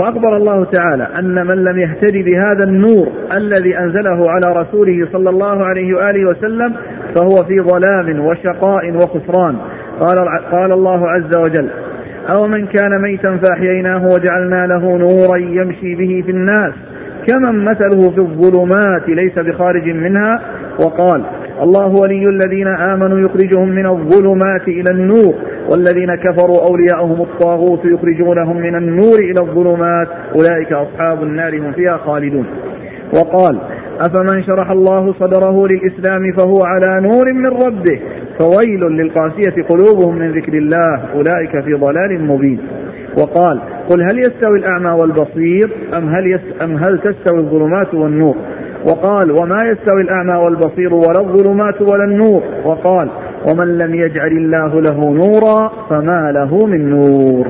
وأخبر الله تعالى أن من لم يهتدي بهذا النور الذي أنزله على رسوله صلى الله عليه وآله وسلم فهو في ظلام وشقاء وخسران قال, قال الله عز وجل أو من كان ميتا فأحييناه وجعلنا له نورا يمشي به في الناس كمن مثله في الظلمات ليس بخارج منها وقال الله ولي الذين آمنوا يخرجهم من الظلمات إلى النور والذين كفروا أولياءهم الطاغوت يخرجونهم من النور إلى الظلمات أولئك أصحاب النار هم فيها خالدون وقال أفمن شرح الله صدره للإسلام فهو على نور من ربه فويل للقاسية قلوبهم من ذكر الله أولئك في ضلال مبين وقال قل هل يستوي الأعمى والبصير أم هل, يس أم هل تستوي الظلمات والنور وقال وما يستوي الأعمى والبصير ولا الظلمات ولا النور وقال ومن لم يجعل الله له نورا فما له من نور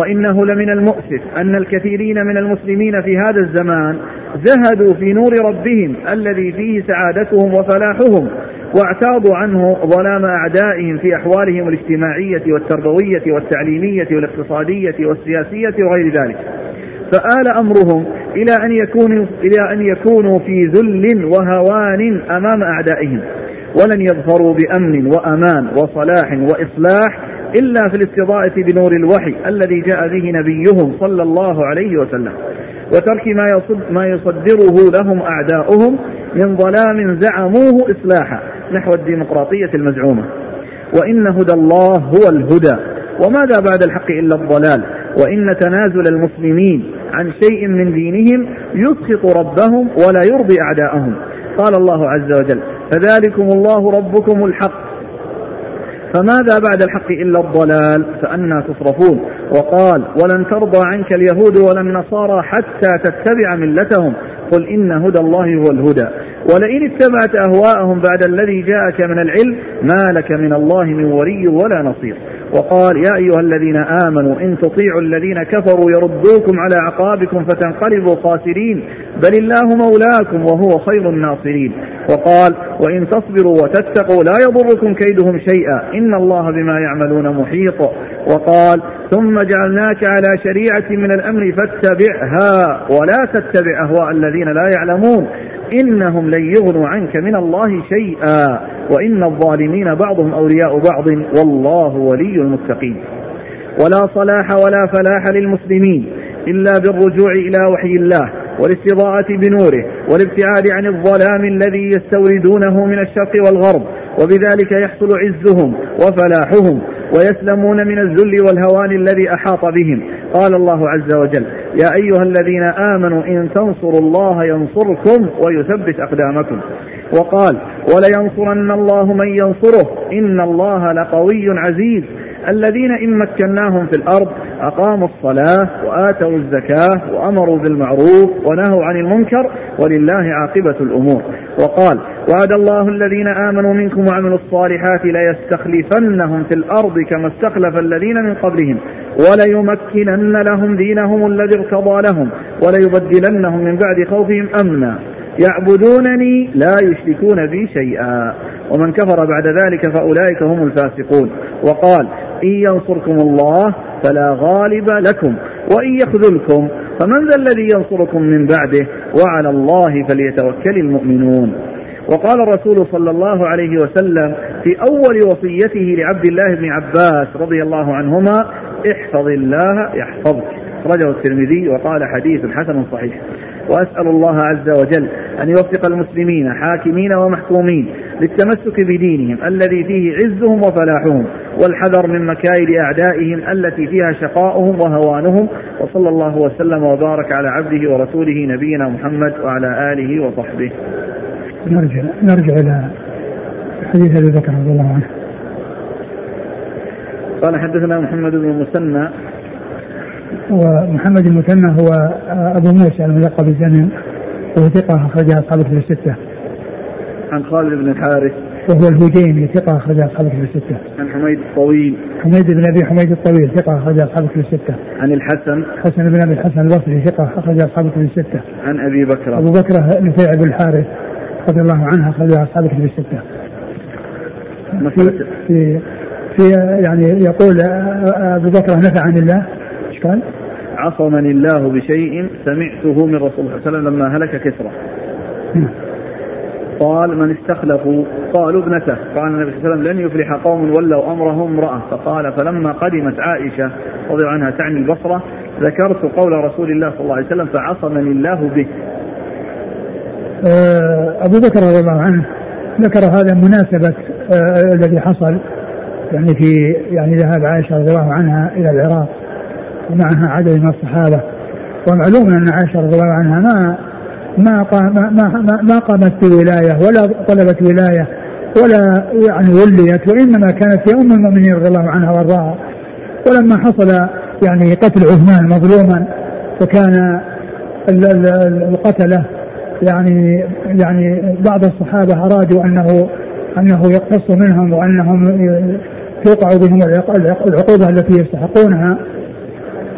وإنه لمن المؤسف أن الكثيرين من المسلمين في هذا الزمان زهدوا في نور ربهم الذي فيه سعادتهم وفلاحهم واعتاضوا عنه ظلام أعدائهم في أحوالهم الاجتماعية والتربوية والتعليمية والاقتصادية والسياسية وغير ذلك فآل أمرهم إلى أن يكونوا, إلى أن يكونوا في ذل وهوان أمام أعدائهم ولن يظفروا بأمن وأمان وصلاح وإصلاح إلا في الاستضاءة بنور الوحي الذي جاء به نبيهم صلى الله عليه وسلم وترك ما, ما يصدره لهم أعداؤهم من ظلام زعموه إصلاحا نحو الديمقراطية المزعومة وإن هدى الله هو الهدى وماذا بعد الحق إلا الضلال وإن تنازل المسلمين عن شيء من دينهم يسخط ربهم ولا يرضي أعداءهم قال الله عز وجل فذلكم الله ربكم الحق فماذا بعد الحق إلا الضلال فأنا تصرفون وقال ولن ترضى عنك اليهود ولا النصارى حتى تتبع ملتهم قل إن هدى الله هو الهدى ولئن اتبعت أهواءهم بعد الذي جاءك من العلم ما لك من الله من ولي ولا نصير وقال يا أيها الذين آمنوا إن تطيعوا الذين كفروا يردوكم على عقابكم فتنقلبوا خاسرين بل الله مولاكم وهو خير الناصرين وقال وإن تصبروا وتتقوا لا يضركم كيدهم شيئا إن الله بما يعملون محيط وقال ثم جعلناك على شريعة من الأمر فاتبعها ولا تتبع أهواء الذين لا يعلمون إنهم لن يغنوا عنك من الله شيئا وإن الظالمين بعضهم أولياء بعض والله ولي المتقين ولا صلاح ولا فلاح للمسلمين إلا بالرجوع إلى وحي الله والاستضاءة بنوره والابتعاد عن الظلام الذي يستوردونه من الشرق والغرب وبذلك يحصل عزهم وفلاحهم ويسلمون من الذل والهوان الذي أحاط بهم قال الله عز وجل يا أيها الذين آمنوا إن تنصروا الله ينصركم ويثبت أقدامكم وقال ولينصرن الله من ينصره إن الله لقوي عزيز الذين إن مكناهم في الأرض أقاموا الصلاة وآتوا الزكاة وأمروا بالمعروف ونهوا عن المنكر ولله عاقبة الأمور وقال وعد الله الذين آمنوا منكم وعملوا الصالحات ليستخلفنهم في الأرض كما استخلف الذين من قبلهم وليمكنن لهم دينهم الذي ارتضى لهم وليبدلنهم من بعد خوفهم أمنا يعبدونني لا يشركون بي شيئا ومن كفر بعد ذلك فأولئك هم الفاسقون وقال إن ينصركم الله فلا غالب لكم وإن يخذلكم فمن ذا الذي ينصركم من بعده وعلى الله فليتوكل المؤمنون وقال الرسول صلى الله عليه وسلم في أول وصيته لعبد الله بن عباس رضي الله عنهما احفظ الله يحفظك رجل الترمذي وقال حديث حسن صحيح وأسأل الله عز وجل أن يوفق المسلمين حاكمين ومحكومين للتمسك بدينهم الذي فيه عزهم وفلاحهم والحذر من مكائد أعدائهم التي فيها شقاؤهم وهوانهم وصلى الله وسلم وبارك على عبده ورسوله نبينا محمد وعلى آله وصحبه
نرجع نرجع إلى حديث أبي بكر رضي الله عنه
قال حدثنا محمد بن مسنى
ومحمد المثنى هو ابو موسى الملقب بسنن وهو ثقه اخرجها اصحاب في السته. عن خالد بن الحارث وهو الهجين ثقة أخرج
أصحاب كتب
الستة. عن حميد الطويل. حميد بن أبي حميد الطويل ثقة أخرج أصحاب كتب الستة.
عن الحسن.
حسن بن أبي الحسن البصري ثقة أخرج أصحاب كتب
الستة. عن أبي بكر. أبو
بكر نفيع بن الحارث رضي الله عنه أخرج أصحاب كتب الستة. في, في في يعني يقول أبو بكر نفع عن الله
الإشكال؟ عصمني الله بشيء سمعته من رسول الله صلى الله عليه وسلم لما هلك كسرى. قال من استخلفوا قالوا ابنته قال النبي صلى الله عليه وسلم لن يفلح قوم ولوا امرهم امراه فقال فلما قدمت عائشه رضي عنها تعني البصره ذكرت قول رسول الله صلى الله عليه وسلم فعصمني الله
به. آه، ابو بكر رضي الله عنه ذكر هذا مناسبه آه، الذي حصل يعني في يعني ذهاب عائشه رضي الله عنها الى العراق ومعها عدد من الصحابه ومعلوم ان عائشه رضي الله عنها ما ما ما ما, ما قامت بولايه ولا طلبت ولايه ولا يعني وليت وانما كانت هي ام المؤمنين رضي الله عنها وارضاها ولما حصل يعني قتل عثمان مظلوما فكان القتله يعني يعني بعض الصحابه ارادوا انه انه يقتص منهم وانهم توقع بهم العقوبه التي يستحقونها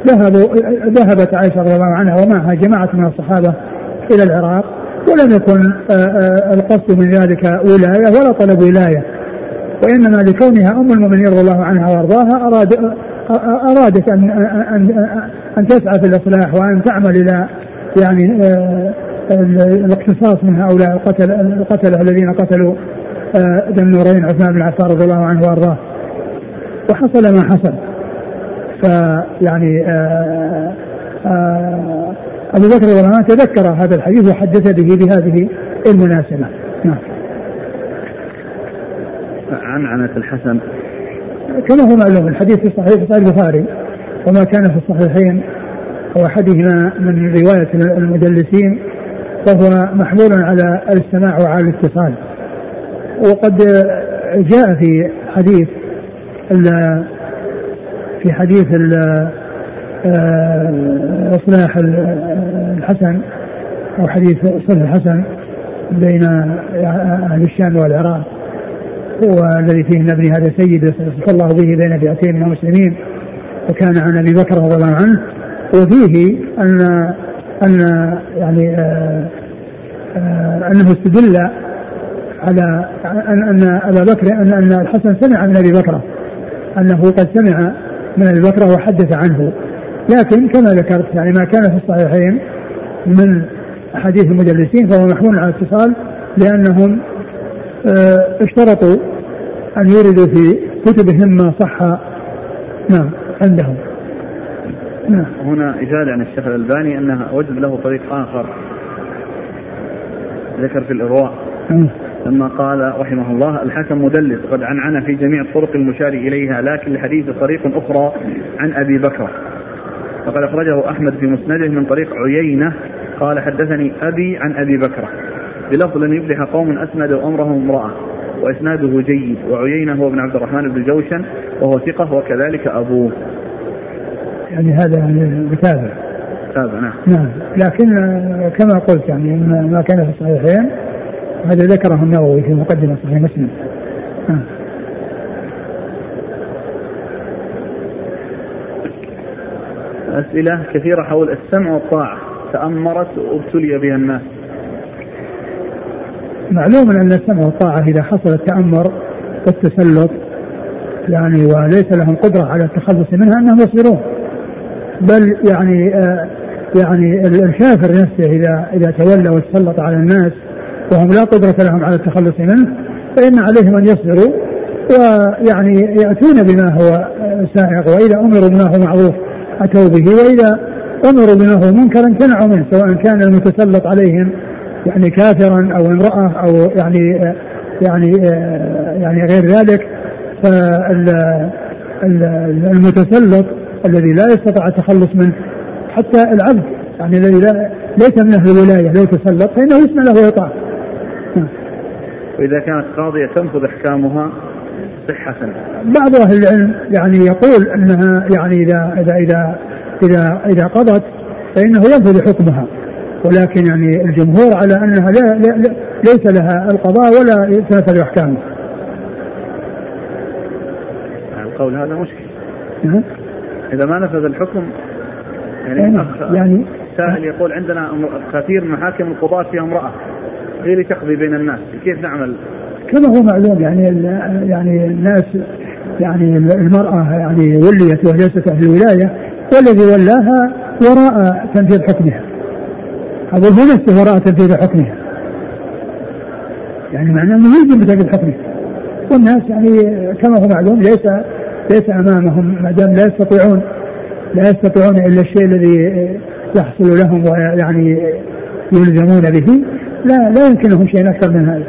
ذهبوا ذهبت عائشه رضي الله عنها ومعها جماعه من الصحابه الى العراق ولم يكن آه، آه، القصد من ذلك ولايه ولا طلب ولايه وانما لكونها ام المؤمنين رضي الله عنها وارضاها اراد آه، ارادت ان ان ان تسعى في الاصلاح وان تعمل الى يعني الاقتصاص من هؤلاء القتل القتله الذين قتلوا ذا النورين عثمان بن عفان رضي الله عنه وارضاه وحصل ما حصل فيعني آه، آه، آه، أبو بكر رضي الله عنه تذكر هذا الحديث وحدث به بهذه المناسبة نعم
عن عنة الحسن
كما هو معلوم الحديث في صحيح البخاري وما كان في الصحيحين أو أحدهما من رواية المدلسين فهو محمول على الاستماع وعلى الاتصال وقد جاء في حديث في حديث آه، إصلاح الحسن أو حديث صلح الحسن بين أهل الشام والعراق والذي فيه ان ابن هذا سيد صلى الله به بين فئتين من المسلمين وكان عن ابي بكر رضي الله عنه وفيه ان ان يعني آآ آه، آآ آه، انه استدل على ان ان ابا بكر ان ان الحسن سمع من ابي بكر انه قد سمع من البكرة وحدث عنه لكن كما ذكرت يعني ما كان في الصحيحين من حديث المدلسين فهو محمول على الاتصال لأنهم آه، اشترطوا أن يردوا في كتبهم ما صح نعم عندهم
نعم هنا إجادة عن الشيخ الألباني أنها وجد له طريق آخر ذكر في الإرواء نعم. لما قال رحمه الله الحكم مدلس قد عنعن في جميع الطرق المشار إليها لكن الحديث طريق أخرى عن أبي بكر وقد أخرجه أحمد في مسنده من طريق عيينة قال حدثني أبي عن أبي بكر بلفظ لن يفلح قوم أسندوا أمرهم امرأة وإسناده جيد وعيينة هو ابن عبد الرحمن بن جوشن وهو ثقة وكذلك أبوه
يعني هذا يعني متابع
متابع
نعم نعم لكن كما قلت يعني ما كان في الصحيحين هذا ذكره النووي في مقدمة
صحيح مسلم آه. أسئلة كثيرة حول السمع والطاعة تأمرت وابتلي بها الناس
معلوم أن السمع والطاعة إذا حصل التأمر والتسلط يعني وليس لهم قدرة على التخلص منها أنهم يصبرون بل يعني آه يعني الكافر نفسه إذا إذا تولى وتسلط على الناس وهم لا قدرة لهم على التخلص منه فإن عليهم أن يصبروا ويعني يأتون بما هو سائغ وإذا أمروا بما هو معروف أتوا به وإذا أمروا بما هو منكر امتنعوا منه سواء كان المتسلط عليهم يعني كافرا أو امرأة أو يعني يعني يعني غير ذلك فالمتسلط الذي لا يستطيع التخلص منه حتى العبد يعني الذي لا ليس من اهل الولايه لو تسلط فانه يسمع له ويطاع
وإذا كانت قاضية تنفذ أحكامها صحة
بعض أهل العلم يعني يقول أنها يعني إذا إذا إذا إذا, إذا قضت فإنه ينفذ حكمها ولكن يعني الجمهور على أنها لا, لا, لا ليس لها القضاء ولا تنفذ أحكامها
القول هذا مشكل نعم. إذا ما نفذ الحكم يعني, يعني, يعني سائل يقول عندنا كثير من محاكم القضاة فيها امرأة هي تقضي بين الناس كيف نعمل؟ كما
هو معلوم يعني يعني الناس يعني المرأة يعني وليت وليست أهل الولاية والذي ولاها وراء تنفيذ حكمها هو نفسه وراء تنفيذ حكمها يعني معناه أنه يلزم بتنفيذ حكمها والناس يعني كما هو معلوم ليس ليس أمامهم ما دام لا يستطيعون لا يستطيعون إلا الشيء الذي يحصل لهم ويعني يلزمون به لا لا يمكنهم شيء اكثر من هذا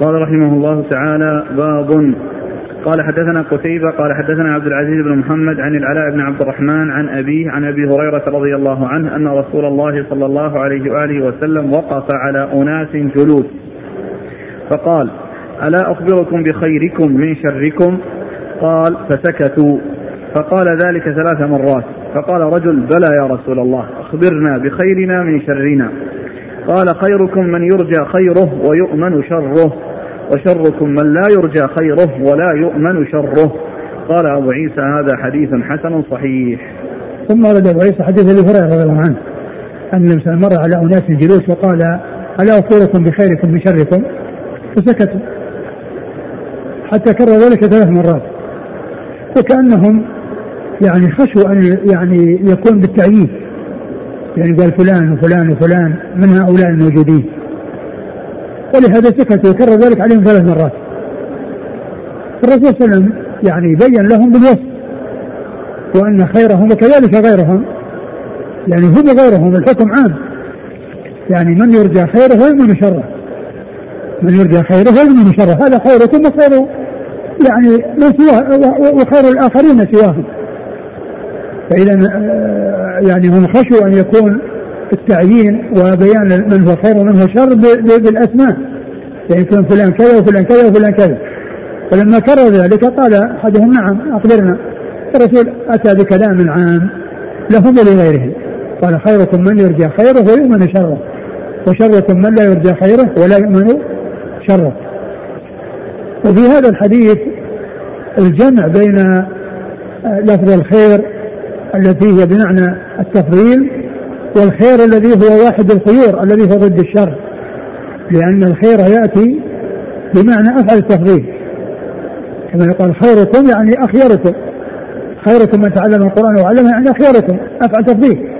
قال رحمه الله تعالى باب قال حدثنا قتيبة قال حدثنا عبد العزيز بن محمد عن العلاء بن عبد الرحمن عن أبيه عن أبي هريرة رضي الله عنه أن رسول الله صلى الله عليه وآله وسلم وقف على أناس جلوس فقال ألا أخبركم بخيركم من شركم قال فسكتوا فقال ذلك ثلاث مرات فقال رجل بلى يا رسول الله أخبرنا بخيرنا من شرنا قال خيركم من يرجى خيره ويؤمن شره وشركم من لا يرجى خيره ولا يؤمن شره قال أبو عيسى هذا حديث حسن صحيح
ثم ورد أبو عيسى حديث أبي هريرة رضي الله عنه أن مثلا مر على أناس جلوس وقال ألا أخبركم بخيركم من شركم فسكتوا حتى كرر ذلك ثلاث مرات وكأنهم يعني خشوا ان يعني يكون بالتأييد يعني قال فلان وفلان وفلان من هؤلاء الموجودين ولهذا سكت وكرر ذلك عليهم ثلاث مرات الرسول صلى الله عليه وسلم يعني بين لهم بالوصف وان خيرهم وكذلك غيرهم يعني هم غيرهم الحكم عام يعني من يرجى خيره ويؤمن شره من يرجى خيره ويؤمن شره هذا خيركم وخير يعني من سواه وخير الاخرين سواهم فإذا آه، يعني هم خشوا أن يكون التعيين وبيان من هو خير ومن هو شر بالأسماء يعني فإن كان فلان كذا وفلان كذا وفلان كذا فلما كرر ذلك قال أحدهم نعم أخبرنا الرسول أتى بكلام عام لهم ولغيرهم قال خيركم من يرجى خيره ويؤمن شره وشركم من لا يرجى خيره ولا يؤمن شره وفي هذا الحديث الجمع بين آه، لفظ الخير التي هي بمعنى التفضيل والخير الذي هو واحد الخيور الذي هو ضد الشر لأن الخير يأتي بمعنى أفعل التفضيل كما يقول خيركم يعني أخيركم خيركم من تعلم القرآن وعلمه يعني أخيركم أفعل تفضيل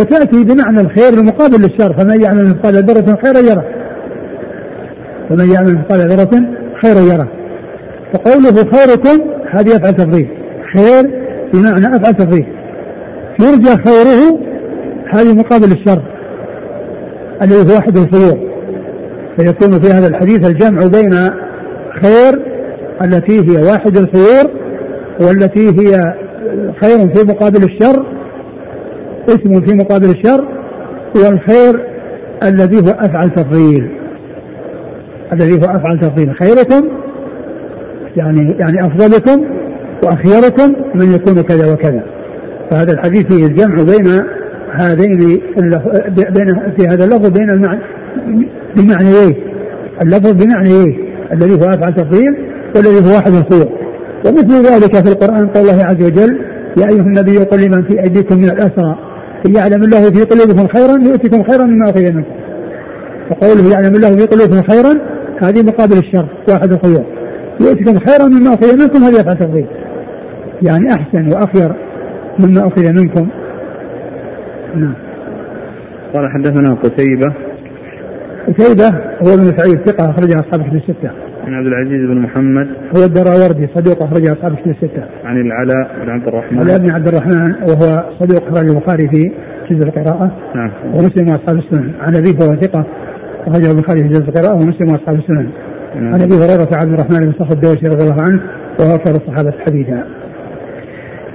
وتأتي بمعنى الخير المقابل للشر فمن يعمل مثقال ذرة خيرا يره فمن يعمل مثقال ذرة خيرا يره فقوله خيركم هذه يفعل تفضيل خير بمعنى افعل تفضيل يرجى خيره هذه مقابل الشر الذي هو احد الفروع فيكون في هذا الحديث الجمع بين خير التي هي واحد الخيور والتي هي خير في مقابل الشر اسم في مقابل الشر والخير الذي هو افعل تفضيل الذي هو افعل تفضيل خيركم يعني يعني افضلكم وأخيركم من يكون كذا وكذا فهذا الحديث فيه الجمع بين هذين بين في هذا اللفظ بين المعنى بمعنييه إيه؟ اللفظ بمعنييه إيه؟ الذي هو افعل تفضيل والذي هو واحد الخير ومثل ذلك في القران قول الله عز وجل يا ايها النبي قل لمن في ايديكم من الاسرى ان يعلم الله في قلوبكم خيرا يؤتكم خيرا مما اخذ منكم فقوله يعلم الله في قلوبكم خيرا هذه مقابل الشر واحد الخير يؤتكم خيرا مما اخذ منكم هذه افعل تفضيل يعني أحسن وأخير مما أخذ منكم
نعم قال حدثنا قتيبة
قتيبة هو ابن سعيد ثقة أخرجها أصحاب كتب الستة. عن
عبد العزيز بن محمد
هو الدراوردي صدوق أخرجها أصحاب كتب الستة.
عن العلاء بن عبد الرحمن
العلاء
بن
عبد الرحمن وهو صدوق أخرج البخاري في جزء القراءة. نعم. ومسلم وأصحاب السنن. عن أبي هو ثقة أخرجه البخاري في جزء القراءة ومسلم وأصحاب السنن. نعم. عن أبي هريرة عبد الرحمن بن صخر الدوسي رضي الله عنه وهو أكثر الصحابة حديثا.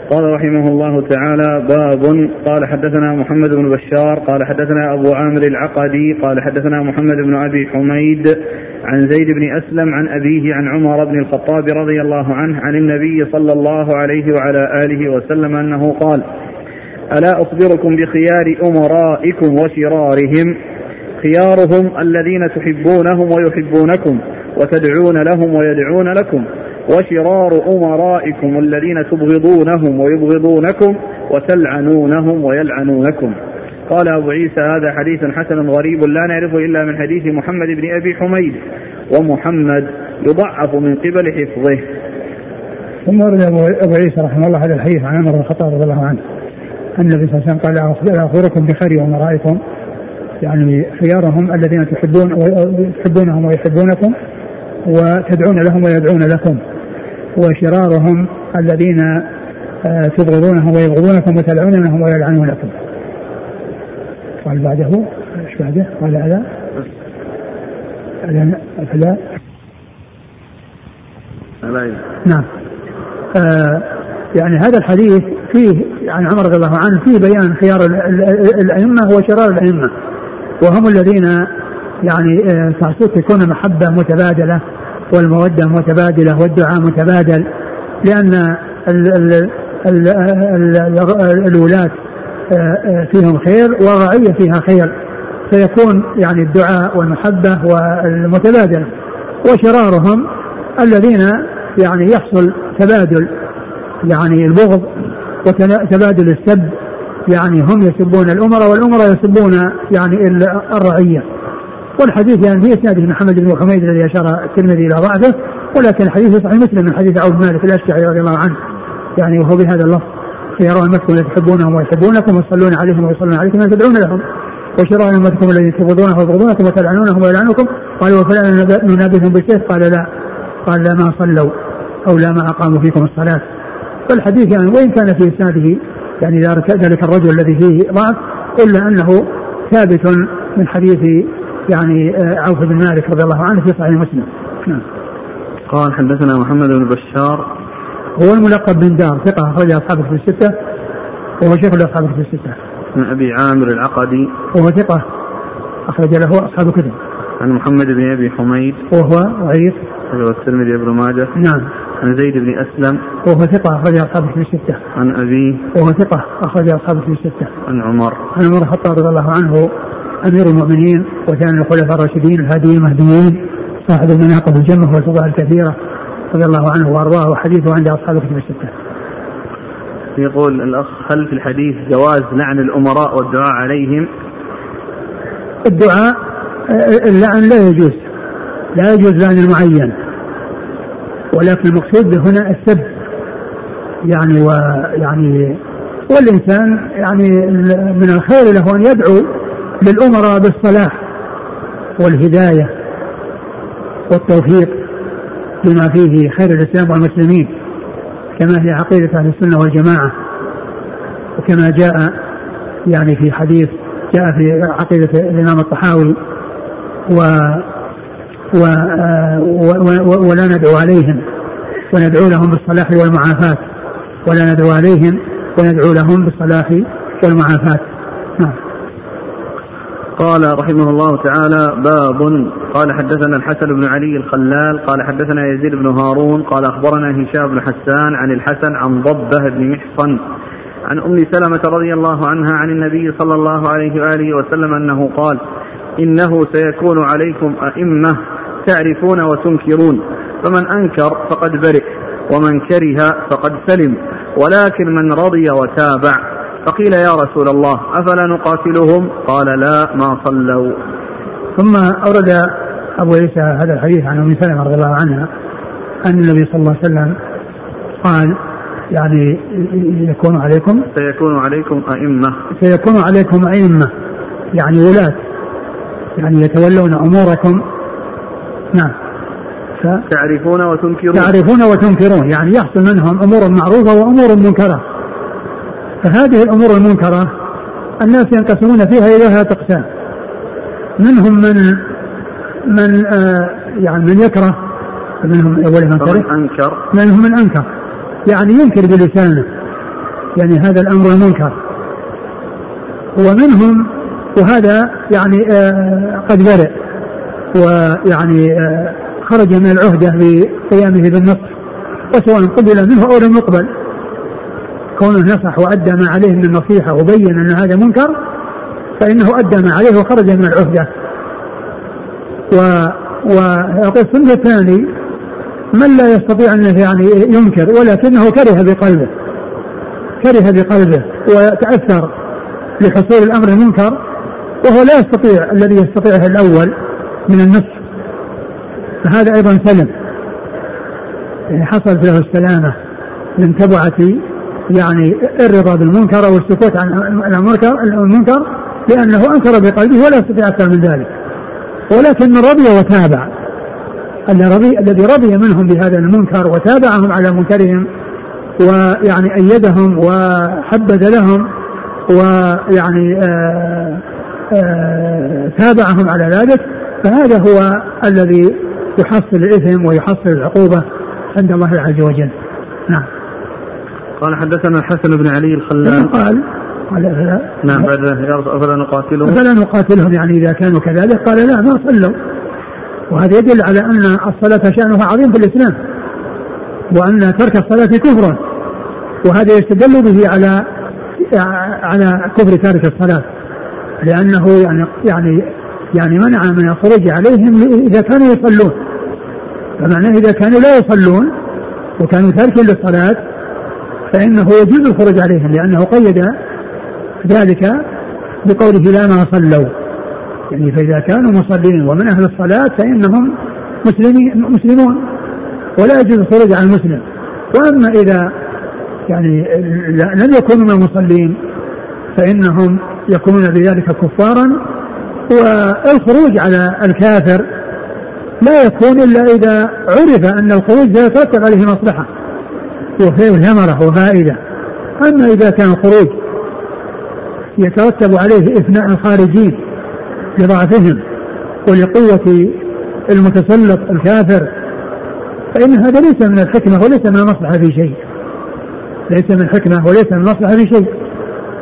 قال رحمه الله تعالى باب قال حدثنا محمد بن بشار قال حدثنا أبو عامر العقدي قال حدثنا محمد بن أبي حميد عن زيد بن أسلم عن أبيه عن عمر بن الخطاب رضي الله عنه عن النبي صلى الله عليه وعلى آله وسلم أنه قال ألا أخبركم بخيار أمرائكم وشرارهم خيارهم الذين تحبونهم ويحبونكم وتدعون لهم ويدعون لكم وشرار أمرائكم الذين تبغضونهم ويبغضونكم وتلعنونهم ويلعنونكم قال أبو عيسى هذا حديث حسن غريب لا نعرفه إلا من حديث محمد بن أبي حميد ومحمد يضعف من قبل حفظه
ثم أرد أبو عيسى رحمه الله هذا الحديث عن عمر بن الخطاب رضي الله عنه أن النبي صلى الله عليه وسلم قال أخبركم بخير أمرائكم يعني خيارهم الذين تحبون تحبونهم ويحبونكم وتدعون لهم ويدعون لكم وشرارهم الذين آه، تبغضونهم ويبغضونكم وتلعنونهم ويلعنونكم قال بعده ايش بعده؟ قال الا
الا فلا ألا
نعم آه، يعني هذا الحديث فيه عن يعني عمر رضي الله عنه فيه بيان خيار الائمه وشرار الائمه وهم الذين يعني آه، تكون محبه متبادله والمودة متبادلة والدعاء متبادل لأن الولاة آه، آه، فيهم خير والرعية فيها خير فيكون يعني الدعاء والمحبة والمتبادلة وشرارهم الذين يعني يحصل تبادل يعني البغض وتبادل السب يعني هم يسبون الأمراء والأمراء يسبون يعني الرعية والحديث يعني في اسناده محمد بن حميد الذي اشار الترمذي الى ضعفه ولكن الحديث صحيح مسلم من حديث عوف مالك الاشجعي رضي الله عنه يعني وهو بهذا اللفظ شراء امتكم الذي تحبونهم ويحبونكم وتصلون عليهم ويصلون عليكم وتدعون لهم وشراء امتكم الذي تبغضونه ويبغضونكم وتلعنونهم ويلعنكم قالوا وفلان ننابذهم بالشيخ قال لا قال لا ما صلوا او لا ما اقاموا فيكم الصلاه فالحديث يعني وان كان في اسناده يعني ذلك الرجل الذي فيه ضعف الا انه ثابت من حديث يعني آه، عوف بن مالك رضي الله عنه في صحيح مسلم نعم
قال حدثنا محمد بن بشار
هو الملقب بن دار ثقة أخرج أصحابه في الستة وهو شيخ لاصحابه في الستة
عن أبي عامر العقدي
وهو ثقة أخرج له أصحاب كتب
عن محمد بن أبي حميد
وهو ضعيف
أخرجه الترمذي ابن ماجه نعم عن زيد بن أسلم
وهو ثقة أخرج أصحابه في الستة
عن أبيه
وهو ثقة أخرج أصحابه في الستة
عن عمر عن
عمر الخطاب رضي الله عنه أمير المؤمنين وثاني الخلفاء الراشدين الهاديين المهديين صاحب المناقب الجمة والفضائل الكثيرة رضي الله عنه وأرضاه وحديثه عند أصحاب الكتب الستة.
يقول الأخ هل في الحديث جواز لعن الأمراء والدعاء عليهم؟
الدعاء اللعن لا يجوز لا يجوز لعن المعين ولكن المقصود هنا السب يعني ويعني والإنسان يعني من الخير له أن يدعو للأمراء بالصلاح والهداية والتوفيق بما فيه خير الإسلام والمسلمين كما هي عقيدة أهل السنة والجماعة وكما جاء يعني في حديث جاء في عقيدة الإمام الطحاوي و و, و, و ولا ندعو عليهم وندعو لهم بالصلاح والمعافاة ولا ندعو عليهم وندعو لهم بالصلاح والمعافاة نعم
قال رحمه الله تعالى باب قال حدثنا الحسن بن علي الخلال قال حدثنا يزيد بن هارون قال أخبرنا هشام بن حسان عن الحسن عن ضبه بن محصن عن أم سلمة رضي الله عنها عن النبي صلى الله عليه وآله وسلم أنه قال إنه سيكون عليكم أئمة تعرفون وتنكرون فمن أنكر فقد برئ ومن كره فقد سلم ولكن من رضي وتابع فقيل يا رسول الله أفلا نقاتلهم قال لا ما صلوا
ثم أورد أبو عيسى هذا الحديث عن أم سلمة رضي الله عنها أن النبي صلى الله عليه وسلم قال يعني يكون عليكم
سيكون عليكم أئمة
سيكون عليكم أئمة يعني ولاة يعني يتولون أموركم
نعم ف...
تعرفون وتنكرون تعرفون
وتنكرون
يعني يحصل منهم أمور معروفة وأمور منكرة فهذه الأمور المنكرة الناس ينقسمون فيها إلى ثلاثة أقسام منهم من من آه يعني من يكره منهم أول من كره أنكر منهم من أنكر يعني ينكر بلسانه يعني هذا الأمر المنكر ومنهم وهذا يعني آه قد برئ ويعني آه خرج من العهدة بقيامه بالنصر وسواء قبل منه أو لم يقبل كونه نصح وأدى ما عليه من النصيحة وبين أن هذا منكر فإنه أدى ما عليه وخرج من العهدة و والقسم الثاني من لا يستطيع أن يعني ينكر ولكنه كره بقلبه كره بقلبه وتأثر لحصول الأمر المنكر وهو لا يستطيع الذي يستطيعه الأول من النصح فهذا أيضا سلم يعني حصل له السلامة من تبعة يعني الرضا بالمنكر او السكوت عن المنكر المنكر لانه انكر بقلبه ولا يستطيع اكثر من ذلك ولكن من رضي وتابع الذي رضي منهم بهذا المنكر وتابعهم على منكرهم ويعني ايدهم وحبذ لهم ويعني آه، آه، تابعهم على ذلك فهذا هو الذي يحصل الاثم ويحصل العقوبه عند الله عز وجل نعم
قال حدثنا الحسن بن علي الخلال نعم،
قال قال
نعم بعد افلا
نقاتلهم افلا نقاتلهم يعني اذا كانوا كذلك قال لا ما صلوا وهذا يدل على ان الصلاه شانها عظيم في الاسلام وان ترك الصلاه كفر وهذا يستدل به على على كفر تارك الصلاه لانه يعني يعني يعني منع من الخروج عليهم اذا كانوا يصلون فمعناه اذا كانوا لا يصلون وكانوا تاركين للصلاه فإنه يجوز الخروج عليهم لأنه قيد ذلك بقوله لا ما صلوا يعني فإذا كانوا مصلين ومن أهل الصلاة فإنهم مسلمين مسلمون ولا يجوز الخروج عن المسلم وأما إذا يعني لم يكونوا من المصلين فإنهم يكونون بذلك كفارا والخروج على الكافر لا يكون إلا إذا عرف أن الخروج لا يترتب عليه مصلحة وفيه ثمرة وفائدة أما إذا كان خروج يترتب عليه إفناء الخارجين لضعفهم ولقوة المتسلط الكافر فإن هذا ليس من الحكمة وليس من المصلحة في شيء ليس من الحكمة وليس من المصلحة في شيء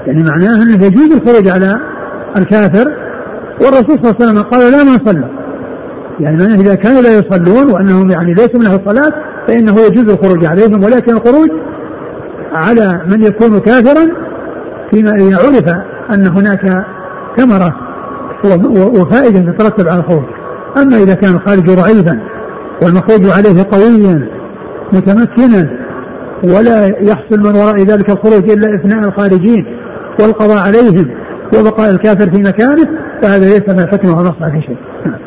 يعني معناه أنه يجوز الخروج على الكافر والرسول صلى الله عليه وسلم قال لا من صلى يعني معناه إذا كانوا لا يصلون وأنهم يعني ليس من الصلاة فإنه يجوز الخروج عليهم ولكن الخروج على من يكون كافرا فيما إذا عرف أن هناك ثمرة وفائدة تترتب على الخروج أما إذا كان الخارج ضعيفا والمخروج عليه قويا متمكنا ولا يحصل من وراء ذلك الخروج إلا إثناء الخارجين والقضاء عليهم وبقاء الكافر في مكانه فهذا ليس من حكمة والنص
في شيء نعم.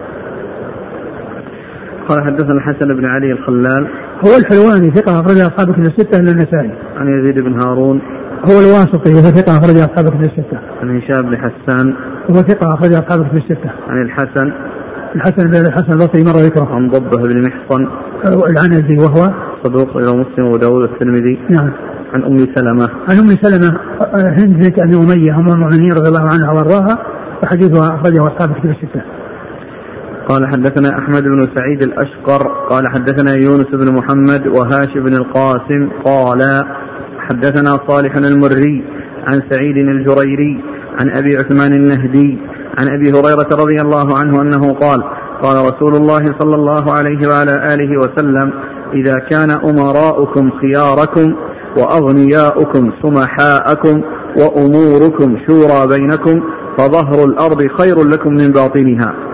قال حدثنا الحسن بن علي الخلال
هو الحلواني ثقة أخرج أصحاب كتب الستة
إلا
النسائي.
عن يزيد بن هارون
هو الواسطي وهو ثقة أخرج أصحاب كتب الستة.
عن هشام بن حسان
وهو ثقة أخرج أصحاب كتب الستة.
عن الحسن الحسن
بن الحسن البصري مرة ذكره.
عن ضبه بن محصن
العنزي وهو
صدوق إلى مسلم وداوود
الترمذي. نعم.
عن أم سلمة
عن أم سلمة هند بنت أبي أمية أم المؤمنين رضي الله عنها وأرضاها وحديثها أخرجه أصحاب كتب الستة.
قال حدثنا أحمد بن سعيد الأشقر قال حدثنا يونس بن محمد وهاش بن القاسم قال حدثنا صالح المري عن سعيد الجريري عن أبي عثمان النهدي عن أبي هريرة رضي الله عنه أنه قال قال رسول الله صلى الله عليه وعلى آله وسلم إذا كان أمراؤكم خياركم وأغنياؤكم سمحاءكم وأموركم شورى بينكم فظهر الأرض خير لكم من باطنها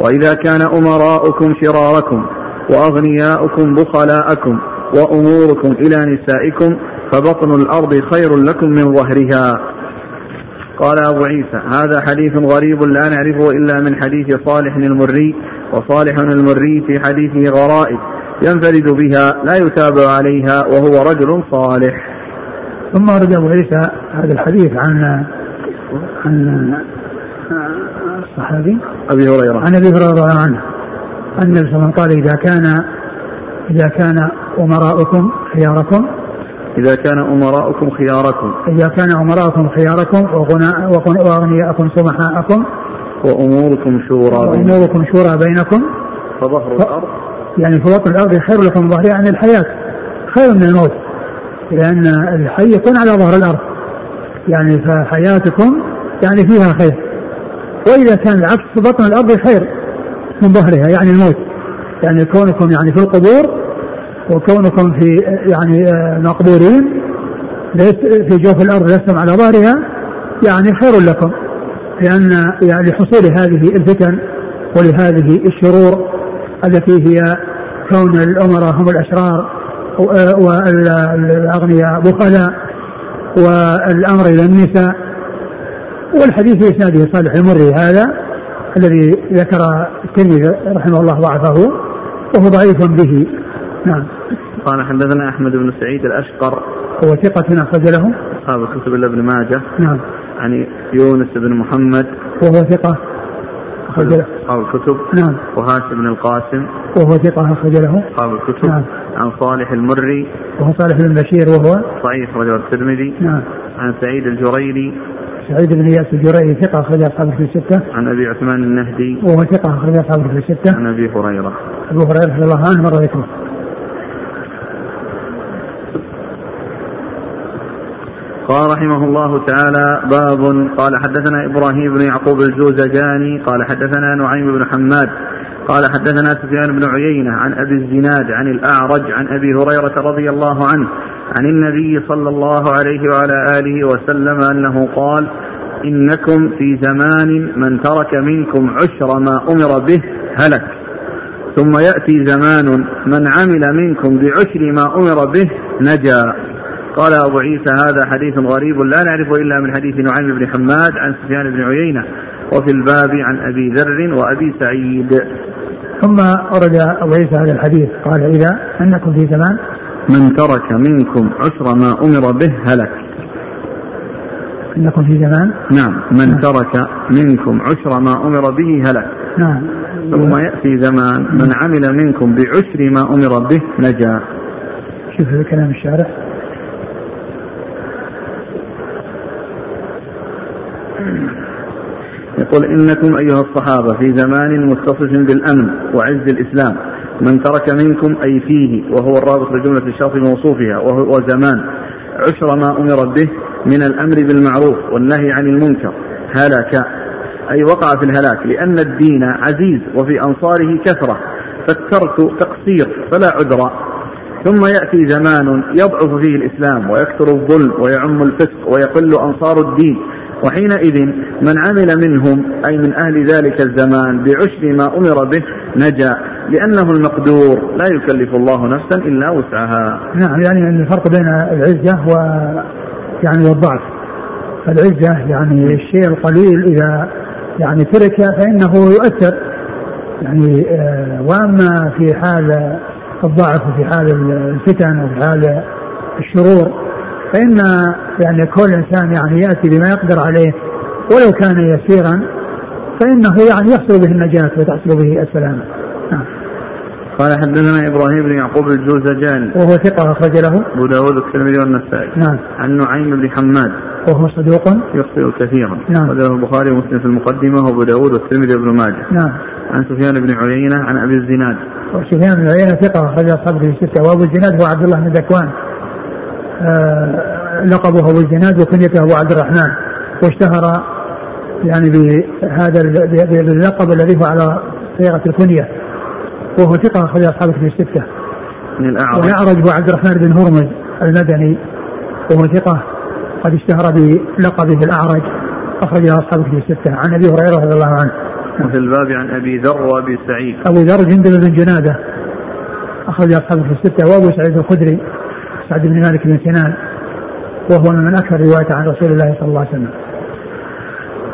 وإذا كان أمراؤكم شراركم وأغنياؤكم بخلاءكم وأموركم إلى نسائكم فبطن الأرض خير لكم من ظهرها قال أبو عيسى هذا حديث غريب لا نعرفه إلا من حديث صالح المري وصالح المري في حديثه غرائب ينفرد بها لا يتابع عليها وهو رجل صالح
ثم أورد أبو عيسى هذا الحديث عن عن الصحابي أبي هريرة عن أبي
هريرة رضي
الله عنه أن النبي صلى الله عليه وسلم قال إذا كان إذا كان أمراؤكم خياركم
إذا كان أمراؤكم خياركم
إذا كان أمراؤكم خياركم وأغنياءكم سمحاءكم
وأموركم شورى
وأموركم شورى بينكم
فظهر الأرض
يعني فوق الأرض خير لكم ظهر يعني عن الحياة خير من الموت لأن الحي يكون على ظهر الأرض يعني فحياتكم يعني فيها خير واذا كان العكس فبطن الارض خير من ظهرها يعني الموت يعني كونكم يعني في القبور وكونكم في يعني آه، مقبورين ليس في جوف الارض لستم على ظهرها يعني خير لكم لان يعني لحصول هذه الفتن ولهذه الشرور التي هي كون الامراء هم الاشرار آه، والاغنياء بخلاء والامر الى النساء والحديث في اسناده صالح المري هذا الذي ذكر الترمذي رحمه الله ضعفه وهو ضعيف به نعم
قال حدثنا احمد بن سعيد الاشقر
هو ثقة اخرج له
اصحاب الكتب الا ابن ماجه
نعم
عن يونس بن محمد
وهو ثقة
أخرج له أصحاب الكتب
نعم
وهاشم بن القاسم
وهو ثقة أخرج له
أصحاب الكتب نعم عن صالح المري
وهو صالح بن بشير وهو
صحيح رجل الترمذي
نعم
عن سعيد الجريري
سعيد بن ياس الجريري ثقه اخرج اصحاب في السته.
عن ابي عثمان النهدي.
وهو ثقه اخرج اصحاب في السته.
عن ابي هريره.
ابو هريره رضي الله عنه مر ذكره.
قال رحمه الله تعالى باب قال حدثنا ابراهيم بن يعقوب الجوزجاني قال حدثنا نعيم بن حماد قال حدثنا سفيان بن عيينه عن ابي الزناد عن الاعرج عن ابي هريره رضي الله عنه عن النبي صلى الله عليه وعلى آله وسلم أنه قال إنكم في زمان من ترك منكم عشر ما أمر به هلك ثم يأتي زمان من عمل منكم بعشر ما أمر به نجا قال أبو عيسى هذا حديث غريب لا نعرفه إلا من حديث نعيم بن حماد عن سفيان بن عيينة وفي الباب عن أبي ذر وأبي سعيد
ثم ورد أبو عيسى هذا الحديث قال إذا أنكم في زمان
من ترك منكم عسر ما أمر به هلك
لكم في زمان
نعم من نعم. ترك منكم عسر ما أمر به هلك نعم ثم يأتي زمان نعم. من عمل منكم بعسر ما أمر به نجا
شوف هذا كلام الشارع
يقول إنكم أيها الصحابة في زمان متصف بالأمن وعز الإسلام من ترك منكم أي فيه وهو الرابط لجملة الشرط موصوفها وهو زمان عشر ما أمر به من الأمر بالمعروف والنهي عن المنكر هلك أي وقع في الهلاك لأن الدين عزيز وفي أنصاره كثرة فالترك تقصير فلا عذر ثم يأتي زمان يضعف فيه الإسلام ويكثر الظلم ويعم الفسق ويقل أنصار الدين وحينئذ من عمل منهم أي من أهل ذلك الزمان بعشر ما أمر به نجا لأنه المقدور لا يكلف الله نفسا إلا وسعها
نعم يعني الفرق بين العزة و يعني والضعف العزة يعني الشيء القليل إذا يعني ترك فإنه يؤثر يعني آه، وأما في حال الضعف وفي حال الفتن وفي حال الشرور فإن يعني كل إنسان يعني يأتي بما يقدر عليه ولو كان يسيرا فإنه يعني يحصل به النجاة وتحصل به السلامة نعم.
قال حدثنا ابراهيم بن يعقوب الجوزجاني
وهو ثقه اخرج له
ابو داوود الترمذي
والنسائي نعم عن
نعيم بن حماد
وهو صدوق
يخطئ كثيرا
نعم
وله البخاري ومسلم في المقدمه وابو داوود والترمذي وابن ماجه
نعم عن
سفيان بن عيينه عن ابي الزناد
وسفيان بن عيينه ثقه اخرج اصحابه في السته وابو الزناد هو عبد الله بن ذكوان آه، لقبه ابو الزناد وكنيته ابو عبد الرحمن واشتهر يعني بهذا باللقب الذي هو على صيغه الكنيه وهو ثقه اخرج اصحاب في السته. من الاعرج والاعرج ابو عبد الرحمن بن هرمز المدني وهو ثقه قد اشتهر بلقبه الاعرج اخرج اصحاب في السته عن ابي هريره رضي الله عنه.
وفي الباب عن ابي ذر وابي
سعيد. ابو ذر جندل بن جناده اخرج اصحابه في السته وابو سعيد الخدري سعد بن مالك بن سنان وهو من اكثر روايه عن رسول الله صلى الله عليه وسلم.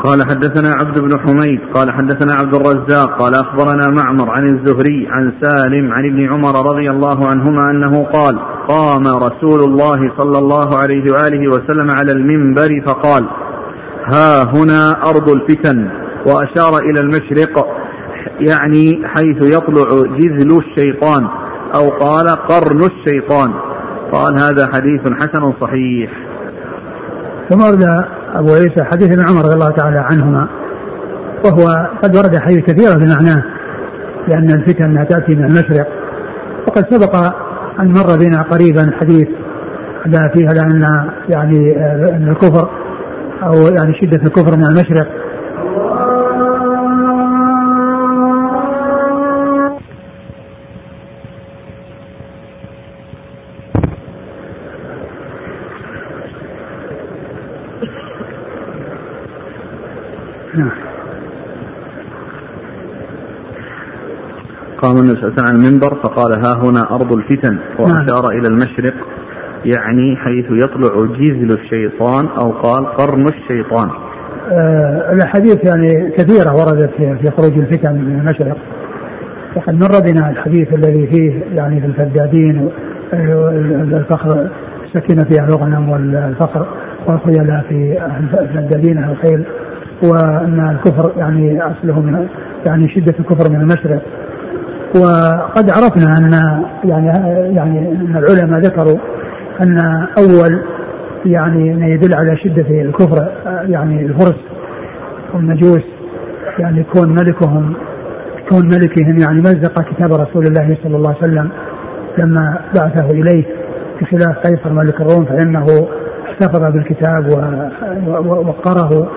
قال حدثنا عبد بن حميد قال حدثنا عبد الرزاق قال اخبرنا معمر عن الزهري عن سالم عن ابن عمر رضي الله عنهما انه قال قام رسول الله صلى الله عليه واله وسلم على المنبر فقال ها هنا ارض الفتن واشار الى المشرق يعني حيث يطلع جذل الشيطان او قال قرن الشيطان قال هذا حديث حسن صحيح ثم ورد
أبو عيسى حديث ابن عمر رضي الله تعالى عنهما وهو قد ورد حديث كثيرة بمعناه لأن الفتن انها تأتي من المشرق وقد سبق أن مر بنا قريبا حديث لا فيها لأن يعني آه، الكفر أو يعني شدة الكفر من المشرق
فقام النبي صلى الله عليه وسلم على المنبر فقال ها هنا أرض الفتن نعم. وأشار نعم. إلى المشرق يعني حيث يطلع جيزل الشيطان أو قال قرن الشيطان
آه الأحاديث يعني كثيرة وردت في خروج الفتن من المشرق وقد مر بنا الحديث الذي فيه يعني في الفدادين الفخر السكينة فيها الغنم والفخر والخيلاء في الفدادين الخيل وأن الكفر يعني أصله من يعني شدة الكفر من المشرق وقد عرفنا ان يعني يعني ان العلماء ذكروا ان اول يعني ما يدل على شده الكفر يعني الفرس والمجوس يعني كون ملكهم كون ملكهم يعني مزق كتاب رسول الله صلى الله عليه وسلم لما بعثه اليه بخلاف قيصر ملك الروم فانه احتفظ بالكتاب وقره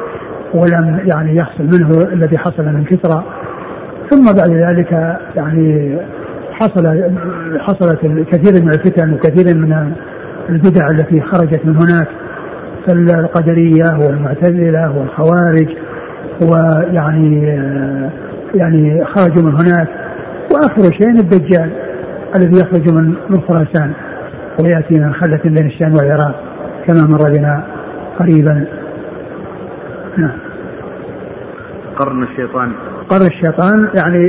ولم يعني يحصل منه الذي حصل من كسرى ثم بعد ذلك يعني حصل حصلت كثير من الفتن وكثير من البدع التي خرجت من هناك فالقدرية والمعتزلة والخوارج ويعني يعني خرجوا من هناك وآخر شيء الدجال الذي يخرج من من خراسان ويأتي من خلة بين الشام والعراق كما مر بنا قريبا نعم
قرن الشيطان
قرن الشيطان يعني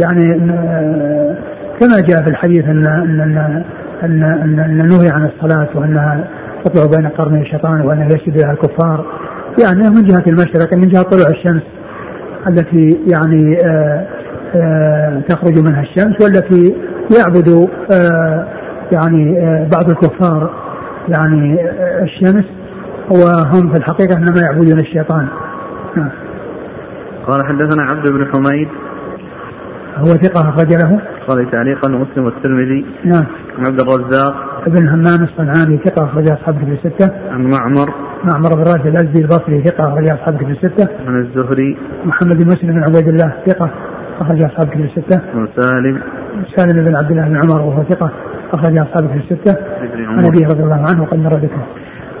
يعني كما جاء في الحديث ان ان ان ان, أن, أن نهي عن الصلاه وانها تطلع بين قرني الشيطان وانها يسجد لها الكفار يعني من جهه المشرق من جهه طلوع الشمس التي يعني آه، آه، تخرج منها الشمس والتي يعبد آه، يعني بعض الكفار يعني الشمس وهم في الحقيقه انما يعبدون الشيطان نعم
قال حدثنا عبد بن حميد
هو ثقة أخرج له
قال تعليقا ومسلم والترمذي
نعم
عبد الرزاق
ابن همام الصنعاني ثقة أخرج أصحاب في الستة
عن معمر
معمر بن راشد الأزدي البصري ثقة أخرج أصحاب في الستة عن
الزهري
محمد بن مسلم بن عبيد الله ثقة أخرج أصحاب في الستة عن سالم
سالم
بن عبد الله بن عمر وهو ثقة أخرج أصحاب في الستة عن أبي رضي الله عنه وقد مر ذكره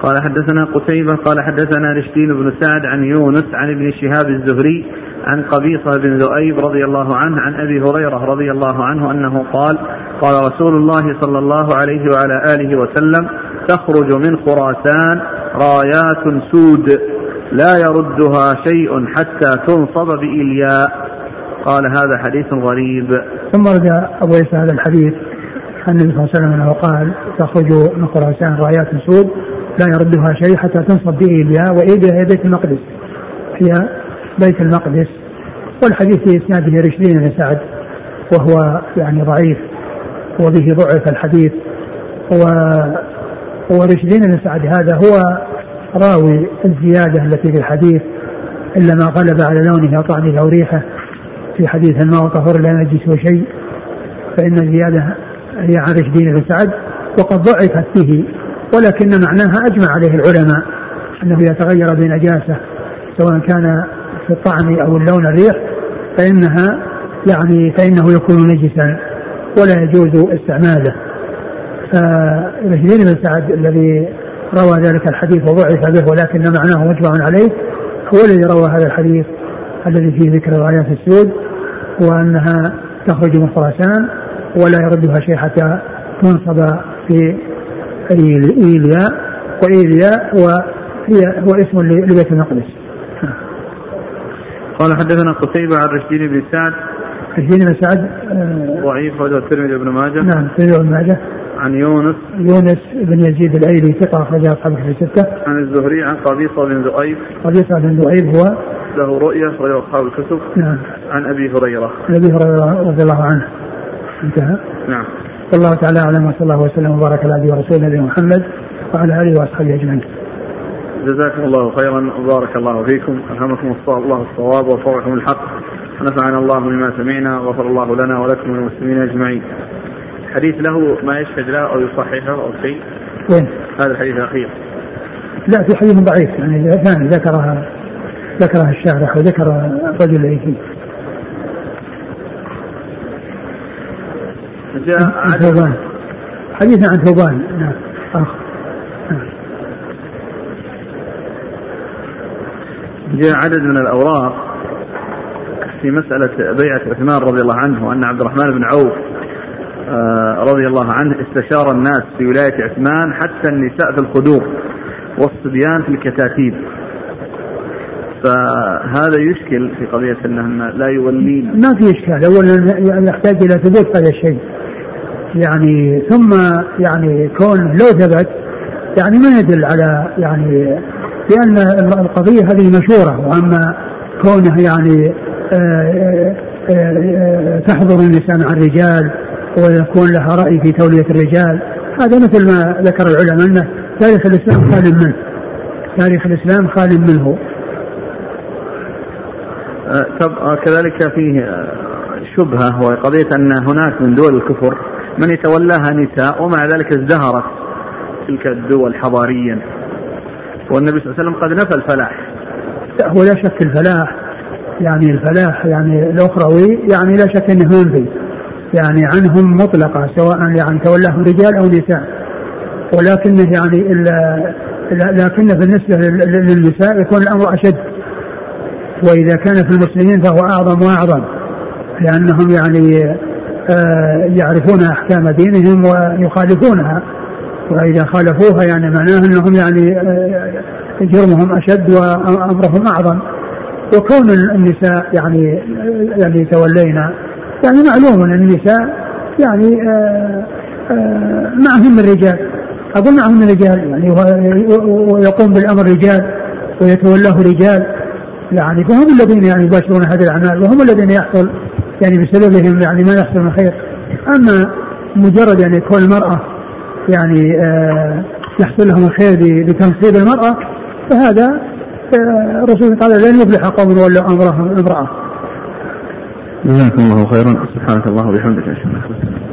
قال حدثنا قتيبة قال حدثنا رشدين بن سعد عن يونس عن ابن شهاب الزهري عن قبيصة بن ذؤيب رضي الله عنه عن أبي هريرة رضي الله عنه أنه قال قال رسول الله صلى الله عليه وعلى آله وسلم تخرج من خراسان رايات سود لا يردها شيء حتى تنصب بإلياء قال هذا حديث غريب
ثم رجع أبو عيسى هذا الحديث عن النبي صلى الله عليه وسلم أنه قال تخرج من خراسان رايات سود لا يردها شيء حتى تنصب به الياء وإيدها هي بيت المقدس هي بيت المقدس والحديث في إسناده رشدين بن سعد وهو يعني ضعيف وبه ضعف الحديث و ورشدين بن سعد هذا هو راوي الزيادة التي في الحديث إلا ما غلب على لونه أو طعمه أو ريحه في حديث الماء طهور لا نجس شيء فإن الزيادة هي عن رشدين بن سعد وقد ضعفت به ولكن معناها أجمع عليه العلماء أنه إذا تغير بنجاسة سواء كان في الطعم أو اللون الريح فإنها يعني فإنه يكون نجسا ولا يجوز استعماله فبشير بن سعد الذي روى ذلك الحديث وضعف به ولكن معناه مجمع عليه هو الذي روى هذا الحديث الذي فيه ذكر في السود وأنها تخرج من خراسان ولا يردها شيء حتى تنصب في إيليا وإيليا وهي واسم لبيت المقدس
قال حدثنا قتيبة عن رشدين بن سعد
رشدين بن سعد
آه، ضعيف وجه الترمذي بن ماجه نعم
الترمذي بن ماجه
عن يونس
يونس بن يزيد الايلي ثقه اخرج أصحاب في السته
عن الزهري عن قبيصه بن ذؤيب
قبيصه بن ذؤيب هو
له رؤية اخرجه اصحاب الكتب
نعم عن
ابي هريره عن
ابي هريره رضي الله عنه انتهى
نعم
والله الله تعالى اعلم وصلى الله وسلم وبارك على نبينا ورسوله نبينا محمد وعلى اله واصحابه اجمعين.
جزاكم الله خيرا وبارك الله فيكم، الهمكم الله الصواب ووفقكم الحق، ونفعنا الله بما سمعنا وغفر الله لنا ولكم وللمسلمين اجمعين. حديث له ما يشهد له او يصححه او شيء. وين؟ هذا الحديث الاخير. لا في حديث ضعيف يعني ذكرها ذكرها الشارح وذكر الرجل فيه. جاء عن ثوبان حديث عن ثوبان نعم. نعم جاء عدد من الأوراق في مسألة بيعة عثمان رضي الله عنه وأن عبد الرحمن بن عوف آه، رضي الله عنه استشار الناس في ولاية عثمان حتى النساء في الخدور والصبيان في الكتاتيب فهذا يشكل في قضية أنهن لا يولين ما في إشكال أولا يحتاج إلى ثبوت هذا الشيء يعني ثم يعني كون لو ثبت يعني ما يدل على يعني لأن القضية هذه مشورة وأما كونه يعني آه، آه، آه، تحضر النساء مع الرجال ويكون لها رأي في تولية الرجال هذا مثل ما ذكر العلماء أنه تاريخ الإسلام خال منه تاريخ الإسلام خال منه طب كذلك فيه شبهة وقضية أن هناك من دول الكفر من يتولاها نساء ومع ذلك ازدهرت تلك الدول حضاريا والنبي صلى الله عليه وسلم قد نفى الفلاح هو لا شك الفلاح يعني الفلاح يعني الاخروي يعني لا شك انه ينفي يعني عنهم مطلقه سواء يعني تولاهم رجال او نساء ولكنه يعني لكن بالنسبه للنساء يكون الامر اشد واذا كان في المسلمين فهو اعظم واعظم لانهم يعني آه، يعرفون احكام دينهم ويخالفونها واذا خالفوها يعني معناه انهم يعني آه، جرمهم اشد وامرهم اعظم وكون النساء يعني آه، يعني تولينا يعني معلوم ان النساء يعني معهم الرجال اظن معهم الرجال يعني ويقوم بالامر رجال ويتولاه رجال يعني فهم الذين يعني يباشرون هذه الاعمال وهم الذين يحصل يعني بسببهم يعني ما يحصل من خير اما مجرد يعني كون المراه يعني آه يحصل لهم الخير بتنصيب المراه فهذا آه، الرسول قال لن يفلح قوم ولوا امرهم امراه. جزاكم الله خيرا سبحانك الله وبحمدك اشهد ان لا اله الا انت